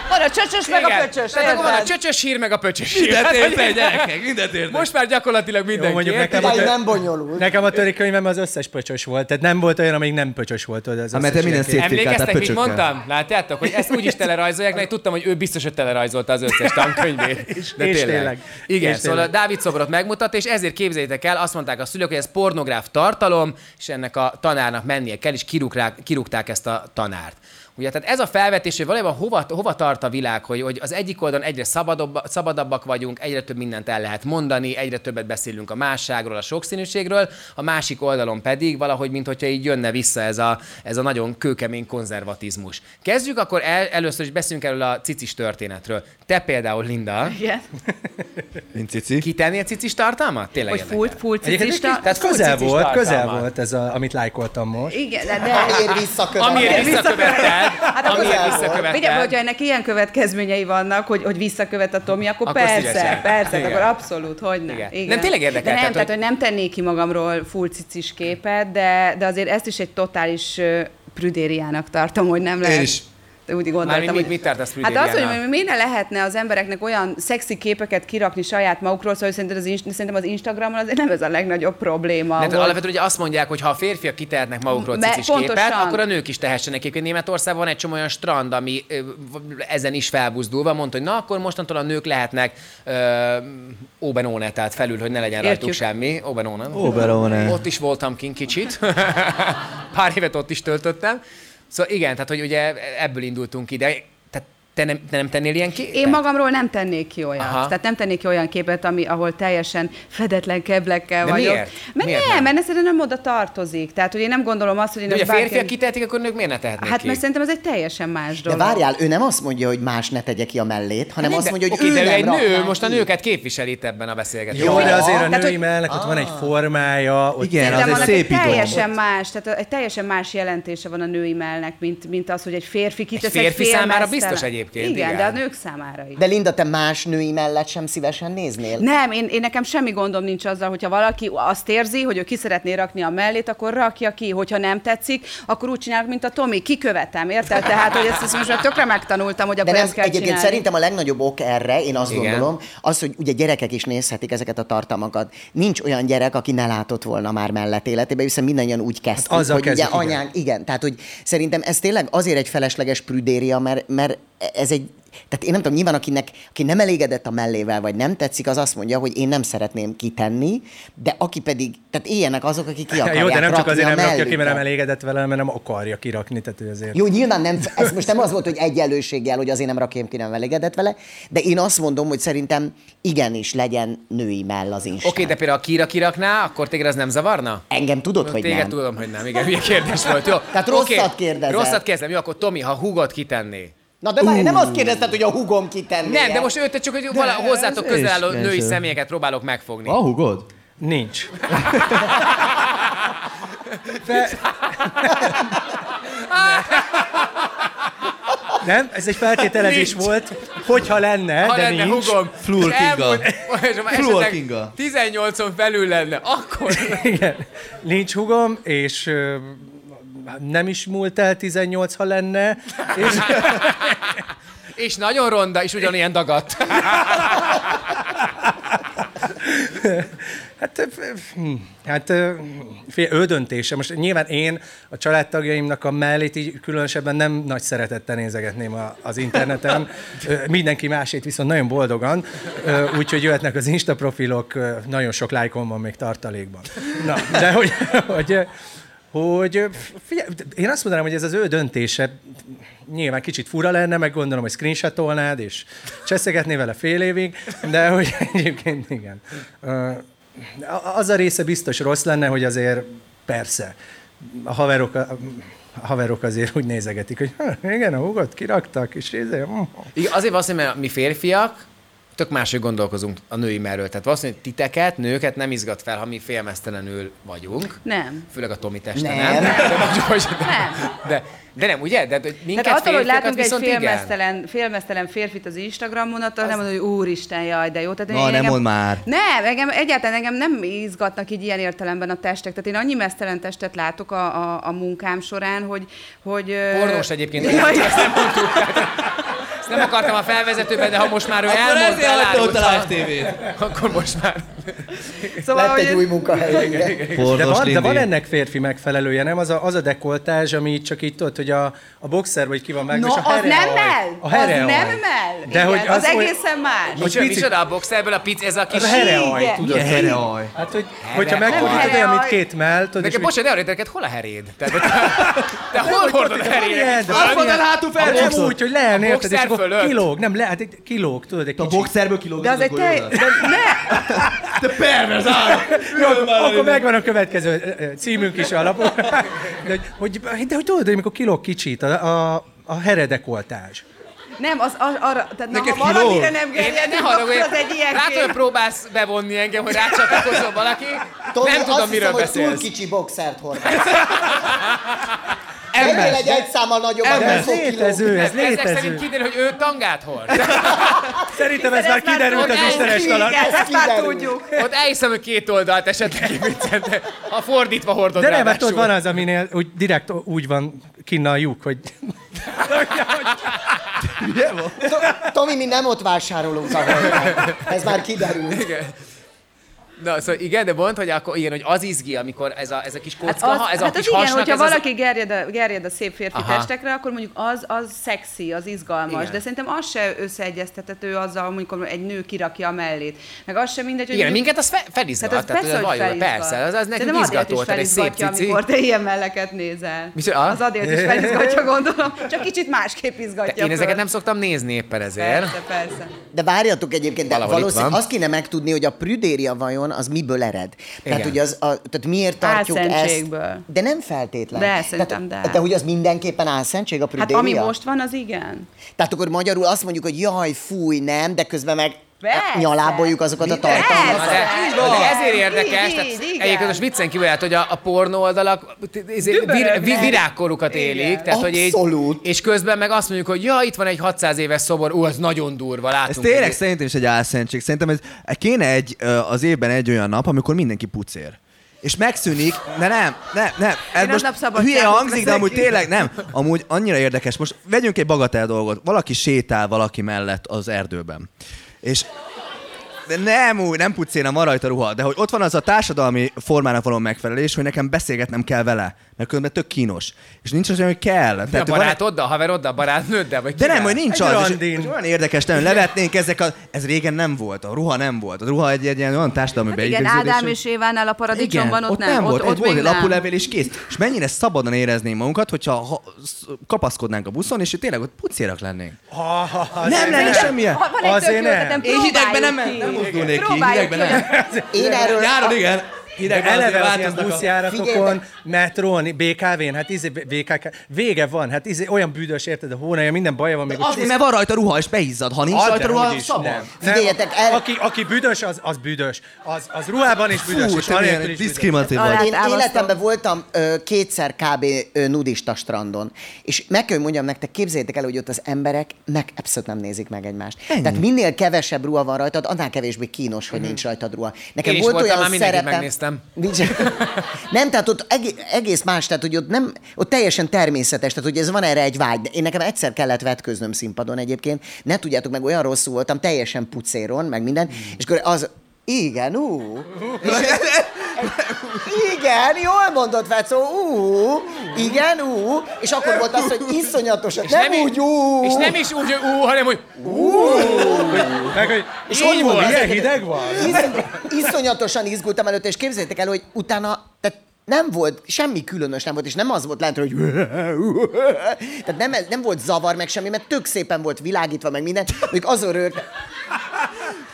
[SPEAKER 6] Van a csöcsös, meg a
[SPEAKER 2] Igen.
[SPEAKER 6] pöcsös.
[SPEAKER 2] Tehát akkor van a csöcsös hír, meg a pöcsös hír.
[SPEAKER 3] Mindent értek, gyerekek, mindent értek.
[SPEAKER 2] Most már gyakorlatilag mindenki.
[SPEAKER 5] mondjuk
[SPEAKER 2] érti?
[SPEAKER 5] nekem a-
[SPEAKER 4] nem bonyolult.
[SPEAKER 5] Nekem a törikönyvem az összes pöcsös volt, tehát nem volt olyan, amíg nem pöcsös volt. Az
[SPEAKER 3] Hát, mert te minden
[SPEAKER 2] Emlékeztek, mit mondtam? Látjátok, hogy ezt úgy is telerajzolják, mert tudtam, hogy ő biztos, hogy telerajzolta az összes tankönyvét. De
[SPEAKER 5] és
[SPEAKER 2] tényleg. Igen,
[SPEAKER 5] És
[SPEAKER 2] szóval a Dávid szobrot megmutatta, és ezért képzeljétek el, azt mondták a szülők, hogy ez pornográf tartalom, és ennek a tanárnak mennie kell, és kirúgták, kirúgták ezt a tanárt. Ugye, tehát ez a felvetés, hogy valójában hova, hova tart a világ, hogy, hogy az egyik oldalon egyre szabadabb, szabadabbak vagyunk, egyre több mindent el lehet mondani, egyre többet beszélünk a másságról, a sokszínűségről, a másik oldalon pedig valahogy, mint hogyha így jönne vissza ez a, ez a nagyon kőkemény konzervatizmus. Kezdjük akkor el, először is beszélünk erről a cicis történetről. Te például, Linda,
[SPEAKER 6] Igen.
[SPEAKER 3] Mint cici.
[SPEAKER 2] kitennél cicis tartalmat? Tényleg
[SPEAKER 6] Hogy
[SPEAKER 2] érdekel.
[SPEAKER 6] fult, fult
[SPEAKER 5] Egyébként
[SPEAKER 6] cicista.
[SPEAKER 5] egy kicsit
[SPEAKER 2] full
[SPEAKER 5] közel
[SPEAKER 2] cicis
[SPEAKER 5] volt, közel volt ez, a, amit lájkoltam most.
[SPEAKER 6] Igen, de, de
[SPEAKER 4] Amiért visszakövet.
[SPEAKER 2] Amiért visszakövetted,
[SPEAKER 6] Hát akkor
[SPEAKER 2] visszakövetted.
[SPEAKER 6] Figyelj, hogyha ennek ilyen következményei vannak, hogy, hogy visszakövet a Tomi, akkor,
[SPEAKER 2] Akkor
[SPEAKER 6] persze,
[SPEAKER 2] szívesen.
[SPEAKER 6] persze,
[SPEAKER 2] Igen.
[SPEAKER 6] akkor abszolút, hogy nem.
[SPEAKER 2] Igen.
[SPEAKER 6] Igen.
[SPEAKER 2] Nem, tényleg érdekel,
[SPEAKER 6] De nem,
[SPEAKER 2] tehát, hogy-
[SPEAKER 6] hogy... nem tennék ki magamról full cicis képet, de, de azért ezt is egy totális prüdériának tartom, hogy nem lehet.
[SPEAKER 3] is.
[SPEAKER 6] De úgy gondoltam,
[SPEAKER 2] Mármint mit-
[SPEAKER 6] hogy...
[SPEAKER 2] mit tartasz
[SPEAKER 6] Hát az, hogy miért ne lehetne az embereknek olyan szexi képeket kirakni saját magukról, szóval szerinted az, szerintem az Instagramon azért nem ez a legnagyobb probléma.
[SPEAKER 2] Nem, alapvetően ugye azt mondják, hogy ha a férfiak kitehetnek magukról
[SPEAKER 6] Me-
[SPEAKER 2] cicis képet,
[SPEAKER 6] pontosan.
[SPEAKER 2] akkor a nők is tehessenek. Egyébként Németországban van egy csomó olyan strand, ami ezen is felbuzdulva mondta, hogy na akkor mostantól a nők lehetnek ö, Obenone, tehát felül, hogy ne legyen rajtuk
[SPEAKER 6] Értjük.
[SPEAKER 2] semmi. Obenone.
[SPEAKER 3] Oberone.
[SPEAKER 2] Ott is voltam kint kicsit. Pár évet ott is töltöttem. Szóval igen, tehát hogy ugye ebből indultunk ide. Te nem, te nem tennél ilyen képet?
[SPEAKER 6] Én magamról nem tennék ki olyat.
[SPEAKER 2] Aha.
[SPEAKER 6] Tehát nem tennék ki olyan képet, ami, ahol teljesen fedetlen keblekkel
[SPEAKER 2] De
[SPEAKER 6] vagyok.
[SPEAKER 2] miért?
[SPEAKER 6] Mert
[SPEAKER 2] Miért
[SPEAKER 6] nem,
[SPEAKER 2] nem?
[SPEAKER 6] mert ez nem oda tartozik. Tehát, hogy én nem gondolom azt, hogy én
[SPEAKER 2] De, hogy a férfiak
[SPEAKER 6] bárki-
[SPEAKER 2] kitehetik, akkor nők miért ne tehetnék
[SPEAKER 6] Hát
[SPEAKER 2] ki?
[SPEAKER 6] mert szerintem ez egy teljesen más
[SPEAKER 4] De
[SPEAKER 6] dolog.
[SPEAKER 4] várjál, ő nem azt mondja, hogy más ne tegye ki a mellét, hanem
[SPEAKER 2] Nem,
[SPEAKER 4] azt
[SPEAKER 2] de-
[SPEAKER 4] mondja, hogy
[SPEAKER 2] oké,
[SPEAKER 4] ő
[SPEAKER 2] de ő
[SPEAKER 4] nem
[SPEAKER 2] egy nő, most a nőket képviseli itt ebben a beszélgetésben.
[SPEAKER 5] Jó, de azért a
[SPEAKER 6] Tehát,
[SPEAKER 5] női mellnek ott van egy formája. Ott
[SPEAKER 3] Igen, az egy szép
[SPEAKER 6] teljesen más, tehát egy teljesen más jelentése van a női mellnek, mint, mint az, hogy egy férfi
[SPEAKER 2] Egy
[SPEAKER 6] kitesz
[SPEAKER 2] férfi
[SPEAKER 6] egy
[SPEAKER 2] számára
[SPEAKER 6] félmeztelen.
[SPEAKER 2] biztos egyébként. Egyébként.
[SPEAKER 6] Igen, de a nők számára is.
[SPEAKER 4] De Linda, te más női mellett sem szívesen néznél?
[SPEAKER 6] Nem, én, én nekem semmi gondom nincs azzal, hogyha valaki azt érzi, hogy ő ki szeretné rakni a mellét, akkor rakja ki. Hogyha nem tetszik, akkor úgy csinálok, mint a Tomi. Kikövetem, érted? Tehát, hogy ezt, ezt most már tökre megtanultam, hogy
[SPEAKER 4] De
[SPEAKER 6] akkor
[SPEAKER 4] nem,
[SPEAKER 6] ezt kell
[SPEAKER 4] egyébként
[SPEAKER 6] csinálni.
[SPEAKER 4] szerintem a legnagyobb ok erre, én azt
[SPEAKER 2] Igen.
[SPEAKER 4] gondolom, az, hogy ugye gyerekek is nézhetik ezeket a tartalmakat. Nincs olyan gyerek, aki ne látott volna már mellett életében, hiszen mindannyian úgy kezdtük,
[SPEAKER 5] Hát
[SPEAKER 4] hogy ugye
[SPEAKER 5] kezdik, igen.
[SPEAKER 4] anyánk, igen. Tehát, hogy szerintem ez tényleg azért egy felesleges prüdéria, mert, mert ez egy tehát én nem tudom, nyilván akinek, aki nem elégedett a mellével, vagy nem tetszik, az azt mondja, hogy én nem szeretném kitenni, de aki pedig, tehát éljenek azok, akik ki akarják
[SPEAKER 5] Jó, de nem csak azért nem rakja ki, mert nem elégedett vele, mert nem akarja kirakni, tehát ő azért...
[SPEAKER 4] Jó, nyilván nem, ez most nem az volt, hogy egyenlőséggel, hogy azért nem rakjam ki, nem elégedett vele, de én azt mondom, hogy szerintem igenis legyen női mell az Instán.
[SPEAKER 2] Oké, de például a Kira kirakná, akkor téged az nem zavarna?
[SPEAKER 4] Engem tudod, hogy
[SPEAKER 2] Téged
[SPEAKER 4] nem.
[SPEAKER 2] tudom, hogy nem. Igen, milyen kérdés volt. Jó.
[SPEAKER 4] Tehát
[SPEAKER 2] Oké,
[SPEAKER 4] rosszat kérdezel.
[SPEAKER 2] Rosszat kérdezem. Jó, akkor Tomi, ha húgot kitenné.
[SPEAKER 4] Na de várj, nem azt kérdezted, hogy a hugom kitenné.
[SPEAKER 2] Nem, de most őt csak, hogy vala, hozzátok közel álló női személyeket próbálok megfogni.
[SPEAKER 3] A hugod?
[SPEAKER 5] Nincs. De... Nem, ez egy feltételezés
[SPEAKER 2] Nincs.
[SPEAKER 5] volt, hogyha lenne,
[SPEAKER 2] Ha
[SPEAKER 5] de
[SPEAKER 2] lenne
[SPEAKER 5] nincs.
[SPEAKER 2] hugom,
[SPEAKER 3] Flúor
[SPEAKER 2] és
[SPEAKER 3] Kinga.
[SPEAKER 2] esetleg
[SPEAKER 3] Kinga.
[SPEAKER 2] 18-on felül lenne, akkor...
[SPEAKER 5] Igen. Nincs hugom, és nem is múlt el 18, ha lenne, és
[SPEAKER 2] És nagyon ronda, és ugyanilyen dagadt.
[SPEAKER 5] Hát, hm, hát fél, ő döntése. Most nyilván én a családtagjaimnak a mellét így különösebben nem nagy szeretettel nézegetném a, az interneten. Mindenki másét viszont nagyon boldogan, úgyhogy jöhetnek az Insta profilok, nagyon sok lájkom van még tartalékban. Na, de hogy, hogy, hogy figyelj, én azt mondanám, hogy ez az ő döntése, nyilván kicsit fura lenne, meg gondolom, hogy screenshotolnád, és cseszegetné vele fél évig, de hogy egyébként igen. Az a része biztos rossz lenne, hogy azért persze, a haverok, a haverok azért úgy nézegetik, hogy "Ha, igen, a húgot kiraktak, és izé, hm.
[SPEAKER 2] Azért van, mert mi férfiak tök máshogy gondolkozunk a női merről. Tehát valószínűleg titeket, nőket nem izgat fel, ha mi félmeztelenül vagyunk.
[SPEAKER 6] Nem.
[SPEAKER 2] Főleg a Tomi teste,
[SPEAKER 4] Nem.
[SPEAKER 2] nem? De,
[SPEAKER 6] Nem.
[SPEAKER 2] de, de nem, ugye? De, de minket
[SPEAKER 6] Tehát attól, hogy látunk egy
[SPEAKER 2] viszont igen.
[SPEAKER 6] félmeztelen, félmeztelen férfit az Instagramon, attól nem mondod, hogy úristen, jaj, de jó. Tehát
[SPEAKER 3] Na,
[SPEAKER 6] én
[SPEAKER 3] nem mondd már.
[SPEAKER 6] Nem, engem, egyáltalán engem nem izgatnak így ilyen értelemben a testek. Tehát én annyi mesztelen testet látok a, a, a munkám során, hogy... hogy
[SPEAKER 2] Pornós egyébként,
[SPEAKER 6] Jaj,
[SPEAKER 2] ezt nem mondtuk. Ezt nem akartam a felvezetőben, de ha most már ő
[SPEAKER 3] Akkor
[SPEAKER 2] elmondta,
[SPEAKER 3] a
[SPEAKER 2] elárulta,
[SPEAKER 3] live tévét.
[SPEAKER 2] akkor most már...
[SPEAKER 6] szóval,
[SPEAKER 4] Lett egy
[SPEAKER 6] hogy
[SPEAKER 4] új munkahely. igen.
[SPEAKER 5] De
[SPEAKER 3] Pornos
[SPEAKER 5] van, de van ennek férfi megfelelője, nem? Az a, az a dekoltázs, ami csak így tudod, hogy a, a boxer vagy ki van meg,
[SPEAKER 6] No,
[SPEAKER 5] és a
[SPEAKER 6] az nem mell!
[SPEAKER 5] A
[SPEAKER 6] Az
[SPEAKER 5] hereaj.
[SPEAKER 6] nem mell!
[SPEAKER 5] De
[SPEAKER 6] Igen,
[SPEAKER 5] hogy
[SPEAKER 6] az,
[SPEAKER 5] az
[SPEAKER 6] az egészen más.
[SPEAKER 2] Micsoda,
[SPEAKER 5] pici-
[SPEAKER 2] micsoda a boxerből a pic, ez a kis...
[SPEAKER 5] Az a hereaj,
[SPEAKER 6] Igen.
[SPEAKER 5] tudod?
[SPEAKER 3] Milyen hereaj.
[SPEAKER 5] Hát, hogy, hogyha
[SPEAKER 2] Hereaj.
[SPEAKER 5] megfordítod olyan, mint két mell, tudod,
[SPEAKER 2] Nekem, bocsánat, ne arra neked, hol a heréd? Te, hol hordod a
[SPEAKER 5] de
[SPEAKER 2] Valami-
[SPEAKER 5] van ilyen-
[SPEAKER 3] hátul
[SPEAKER 5] Nem
[SPEAKER 3] felboxot.
[SPEAKER 5] úgy, hogy leelni,
[SPEAKER 2] A
[SPEAKER 5] érted, és
[SPEAKER 2] boxer
[SPEAKER 5] akkor
[SPEAKER 2] fölött.
[SPEAKER 5] kilóg, nem, le, hát kilóg, tudod, egy
[SPEAKER 3] A
[SPEAKER 5] kicsit.
[SPEAKER 3] boxerből kilóg
[SPEAKER 6] De az egy te... De ne!
[SPEAKER 3] Te pervers állat!
[SPEAKER 5] Jó, akkor megvan a következő címünk is a lapon. De, hogy, de hogy tudod, hogy amikor kilóg kicsit, a, a, a heredekoltázs.
[SPEAKER 6] Nem, az, az arra, tehát na, ha valamire
[SPEAKER 3] kiló?
[SPEAKER 6] nem
[SPEAKER 2] Én
[SPEAKER 6] gerjed,
[SPEAKER 2] ne
[SPEAKER 6] akkor az egy ilyen
[SPEAKER 2] látod, hogy próbálsz bevonni engem, hogy rácsatlakozom valaki?
[SPEAKER 4] Tomi,
[SPEAKER 2] nem tudom, miről
[SPEAKER 4] hiszem, hogy túl
[SPEAKER 2] beszélsz.
[SPEAKER 4] kicsi boxert hordasz. Ennél egy egy számmal nagyobb,
[SPEAKER 5] Ez
[SPEAKER 4] nem fog
[SPEAKER 5] létező, ez
[SPEAKER 2] Ezek szerint
[SPEAKER 5] létező.
[SPEAKER 2] kiderül, hogy ő tangát hord.
[SPEAKER 5] Szerintem ez már kiderült az istenes talán.
[SPEAKER 6] Ezt már tudjuk.
[SPEAKER 2] Ott elhiszem, hogy két oldalt esetleg viccent, ha fordítva hordod
[SPEAKER 5] De nem, mert
[SPEAKER 2] ráadásul.
[SPEAKER 5] ott van az, aminél úgy direkt úgy van kinna a lyuk, hogy
[SPEAKER 4] To- Tomi, mi nem ott vásárolunk, ahol. Ez már kiderült.
[SPEAKER 2] Igen. Na, szóval igen, de mondd, hogy akkor igen, hogy az izgi, amikor ez a, ez a kis kocka,
[SPEAKER 6] Hát az,
[SPEAKER 2] ha, ez
[SPEAKER 6] hát
[SPEAKER 2] a kis
[SPEAKER 6] az igen,
[SPEAKER 2] hasnak,
[SPEAKER 6] hogyha
[SPEAKER 2] ez az-
[SPEAKER 6] valaki gerjed a, gerjed a szép férfi
[SPEAKER 2] Aha.
[SPEAKER 6] testekre, akkor mondjuk az, az szexi, az izgalmas.
[SPEAKER 2] Igen.
[SPEAKER 6] De szerintem az se összeegyeztethető azzal, amikor egy nő kirakja a mellét. Meg az sem mindegy, hogy
[SPEAKER 2] Igen,
[SPEAKER 6] mondjuk-
[SPEAKER 2] minket az fe, felizgat.
[SPEAKER 6] Tehát az persze, hogy felizgat.
[SPEAKER 2] persze, az, az nekünk izgató,
[SPEAKER 6] is
[SPEAKER 2] tehát egy szép cici.
[SPEAKER 6] amikor te ilyen melleket nézel.
[SPEAKER 2] Micsoda?
[SPEAKER 6] Az azért is felizgatja, gondolom. Csak kicsit másképp izgatja
[SPEAKER 2] De én ezeket nem szoktam nézni éppen ezért.
[SPEAKER 6] Persze, persze.
[SPEAKER 4] De várjatok egyébként, de valószínűleg azt kéne megtudni, hogy a prüdéria vajon az miből ered. Tehát,
[SPEAKER 2] Igen.
[SPEAKER 4] hogy az, a, tehát miért tartjuk ezt... De nem feltétlen.
[SPEAKER 6] De, szerintem
[SPEAKER 4] tehát,
[SPEAKER 6] de.
[SPEAKER 4] De hogy az mindenképpen álszentség a
[SPEAKER 6] Hát
[SPEAKER 4] prüdéria?
[SPEAKER 6] ami most van, az igen.
[SPEAKER 4] Tehát akkor magyarul azt mondjuk, hogy jaj, fúj, nem, de közben meg
[SPEAKER 6] Persze.
[SPEAKER 4] nyaláboljuk azokat a tartalmakat.
[SPEAKER 2] De, de ezért érdekes,
[SPEAKER 6] Így,
[SPEAKER 2] tehát
[SPEAKER 6] így,
[SPEAKER 2] egyébként most viccen kívül hogy a, a pornó oldalak izé, vir, virágkorukat élik, tehát hogy így, és közben meg azt mondjuk, hogy ja, itt van egy 600 éves szobor, ú, az nagyon durva, látunk.
[SPEAKER 3] Ez tényleg
[SPEAKER 2] egy-
[SPEAKER 3] szerintem is egy álszentség. Szerintem ez kéne egy, az évben egy olyan nap, amikor mindenki pucér. És megszűnik, de nem, nem, nem. Ez
[SPEAKER 6] Én
[SPEAKER 3] most hülye hangzik, de amúgy tényleg nem. Amúgy annyira érdekes. Most vegyünk egy bagatel dolgot. Valaki sétál valaki mellett az erdőben. És de nem úgy, nem pucéna, van rajta ruha, de hogy ott van az a társadalmi formának való megfelelés, hogy nekem beszélgetnem kell vele, mert különben tök kínos. És nincs az, hogy kell.
[SPEAKER 2] De a
[SPEAKER 3] van egy-
[SPEAKER 2] barátoddal, a haveroddal, barátnőddel, vagy
[SPEAKER 3] de nem, hogy nincs
[SPEAKER 5] Egy
[SPEAKER 3] az. És,
[SPEAKER 5] randin.
[SPEAKER 3] és olyan érdekes, nem, levetnénk ezek a... Ez régen nem volt, a ruha nem volt. A ruha egy, egy ilyen olyan társadalmi
[SPEAKER 6] Hát igen, Ádám és Évánál a paradicsomban ott,
[SPEAKER 3] ott nem, volt, ott,
[SPEAKER 6] ott
[SPEAKER 3] volt egy lapulevél és kész. És mennyire szabadon éreznénk magunkat, hogyha ha, sz- kapaszkodnánk a buszon, és tényleg ott pucérak lennénk.
[SPEAKER 5] Ha, ha, ha,
[SPEAKER 3] Nem lenne semmilyen.
[SPEAKER 6] Ha van egy
[SPEAKER 5] Azért
[SPEAKER 6] tök jó
[SPEAKER 5] nem.
[SPEAKER 3] Én hidegben nem, mozdulnék ki, hidegben nem.
[SPEAKER 4] Én erről...
[SPEAKER 3] Nyáron igen, Azért
[SPEAKER 5] eleve
[SPEAKER 3] a...
[SPEAKER 5] buszjáratokon, metrón, BKV-n, hát izé, VKK, vége van, hát izé, olyan büdös, érted, a hónalja, minden baja van, még a
[SPEAKER 3] Azért, mert van rajta ruha, és beizzad. Ha nincs rajta ruha, szabad.
[SPEAKER 5] nem.
[SPEAKER 4] Figyeljetek,
[SPEAKER 5] Nem,
[SPEAKER 4] el-
[SPEAKER 5] aki, aki büdös, az, az büdös. Az, az ruhában is büdös,
[SPEAKER 3] Fú,
[SPEAKER 5] és anélkül is büdös.
[SPEAKER 3] diszkriminatív vagy.
[SPEAKER 4] Én életemben voltam ö, kétszer kb. Ö, nudista strandon, és meg kell, hogy mondjam nektek, képzeljétek el, hogy ott az emberek meg abszolút nem nézik meg egymást. Ennyi. Tehát minél kevesebb ruha van rajtad, annál kevésbé kínos, hogy nincs rajtad ruha. Nekem volt olyan szerepem... Nincs. nem, tehát ott egész, más, tehát hogy ott, nem, ott teljesen természetes, tehát hogy ez van erre egy vágy. Én nekem egyszer kellett vetköznöm színpadon egyébként, ne tudjátok meg, olyan rosszul voltam, teljesen pucéron, meg minden, és akkor az, igen, ú. És, igen, jól mondod, Fecó, ú, igen, ú. És akkor volt az, hogy iszonyatosan,
[SPEAKER 2] És
[SPEAKER 4] nem,
[SPEAKER 2] i-
[SPEAKER 4] úgy, ú.
[SPEAKER 2] És nem is úgy, ú, hanem hogy
[SPEAKER 5] Meg, hogy
[SPEAKER 4] És
[SPEAKER 5] így
[SPEAKER 4] hogy
[SPEAKER 5] volt, ilyen hideg van?
[SPEAKER 4] Isz, iszonyatosan izgultam előtte, és képzeljétek el, hogy utána, tehát nem volt, semmi különös nem volt, és nem az volt lent, hogy tehát nem, nem volt zavar, meg semmi, mert tök szépen volt világítva, meg minden, még azon rögtem.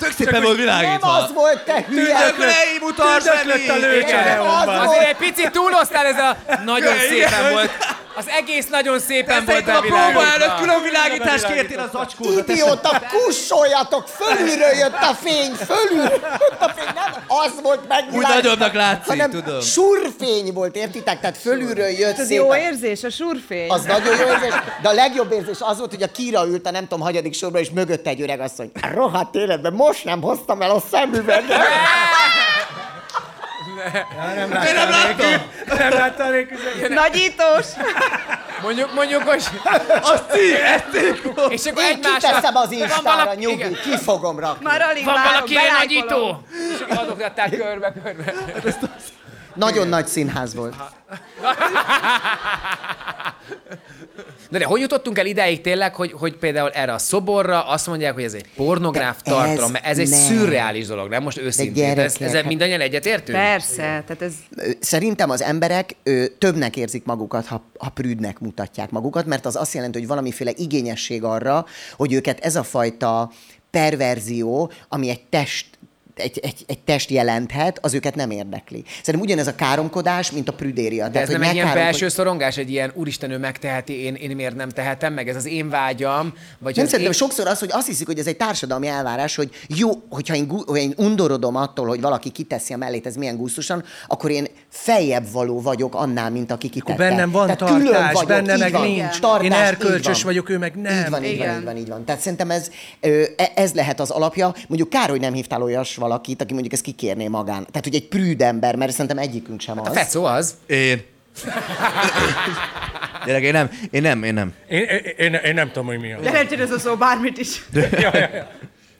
[SPEAKER 3] Tök szépen volt
[SPEAKER 4] Nem
[SPEAKER 3] világítva.
[SPEAKER 4] az volt, te hülye!
[SPEAKER 3] Tök lei, mutasd
[SPEAKER 5] a lőcsere.
[SPEAKER 4] Az
[SPEAKER 2] Azért egy picit túloztál ez a nagyon szépen volt. Az egész nagyon szépen volt
[SPEAKER 3] Szerintem a próba előtt
[SPEAKER 2] bevilágítva.
[SPEAKER 3] külön világítást kértél az acskódat.
[SPEAKER 4] Idióta, kussoljatok, fölülről jött a fény, fölülről jött a fény, nem az volt meg.
[SPEAKER 3] Úgy nagyobbnak látszik,
[SPEAKER 4] hanem
[SPEAKER 3] tudom.
[SPEAKER 4] surfény volt, értitek? Tehát fölülről jött
[SPEAKER 6] Ez
[SPEAKER 4] szépen.
[SPEAKER 6] jó érzés, a surfény.
[SPEAKER 4] Az nagyon jó érzés, de a legjobb érzés az volt, hogy a Kira ült a nem tudom, hagyadik sorban, és mögötte egy öreg asszony. "A Rohadt életben most nem hoztam el a szemüveget.
[SPEAKER 5] Nem láttam. Nem láttam nélkül.
[SPEAKER 6] Nagyítós.
[SPEAKER 2] Mondjuk, mondjuk, hogy...
[SPEAKER 3] Azt ti, ezt ti.
[SPEAKER 2] És akkor
[SPEAKER 4] Én
[SPEAKER 2] egymásra...
[SPEAKER 4] kiteszem az Instára, nyugi, ki fogom rakni.
[SPEAKER 6] Már alig
[SPEAKER 2] Van valaki nagyító? És akkor adogatták körbe-körbe.
[SPEAKER 4] Nagyon nagy színház volt.
[SPEAKER 2] De, de hogy jutottunk el ideig tényleg, hogy, hogy például erre a szoborra azt mondják, hogy ez egy pornográf
[SPEAKER 4] De ez
[SPEAKER 2] tartalom, mert ez egy
[SPEAKER 4] nem.
[SPEAKER 2] szürreális dolog, nem most őszintén. De ez, ezzel mindannyian egyetértünk?
[SPEAKER 6] Persze, tehát ez...
[SPEAKER 4] Szerintem az emberek ö, többnek érzik magukat, ha, ha prűdnek mutatják magukat, mert az azt jelenti, hogy valamiféle igényesség arra, hogy őket ez a fajta perverzió, ami egy test egy, egy, egy test jelenthet, az őket nem érdekli. Szerintem ugyanez a káromkodás, mint a prüdéria.
[SPEAKER 2] De ez
[SPEAKER 4] hogy
[SPEAKER 2] nem egy ilyen
[SPEAKER 4] megkáromkod-
[SPEAKER 2] belső szorongás, egy ilyen úristen, ő megteheti, én, én miért nem tehetem meg, ez az én vágyam, vagy
[SPEAKER 4] Nem szerintem
[SPEAKER 2] én...
[SPEAKER 4] sokszor az, hogy azt hiszik, hogy ez egy társadalmi elvárás, hogy jó, hogyha én, gu- én undorodom attól, hogy valaki kiteszi a mellét, ez milyen gusztusan, akkor én feljebb való vagyok annál, mint aki kitette.
[SPEAKER 5] Akkor bennem van
[SPEAKER 4] Tehát külön
[SPEAKER 5] tartás,
[SPEAKER 4] vagyok,
[SPEAKER 5] benne
[SPEAKER 4] így
[SPEAKER 5] meg
[SPEAKER 4] van.
[SPEAKER 5] nincs.
[SPEAKER 4] Tartás,
[SPEAKER 5] Én erkölcsös
[SPEAKER 4] van.
[SPEAKER 5] vagyok, ő meg nem.
[SPEAKER 4] Így van, így van, így van, így van. Tehát szerintem ez, e- ez lehet az alapja. Mondjuk kár, hogy nem hívtál olyas valakit, aki mondjuk ezt kikérné magán. Tehát, hogy egy prűd ember, mert szerintem egyikünk sem az.
[SPEAKER 2] A fecó az.
[SPEAKER 3] Én. Gyerek, én nem, én nem, én nem.
[SPEAKER 5] Én, én, én, én nem tudom, hogy mi az.
[SPEAKER 6] Lehet, ez a szó bármit is.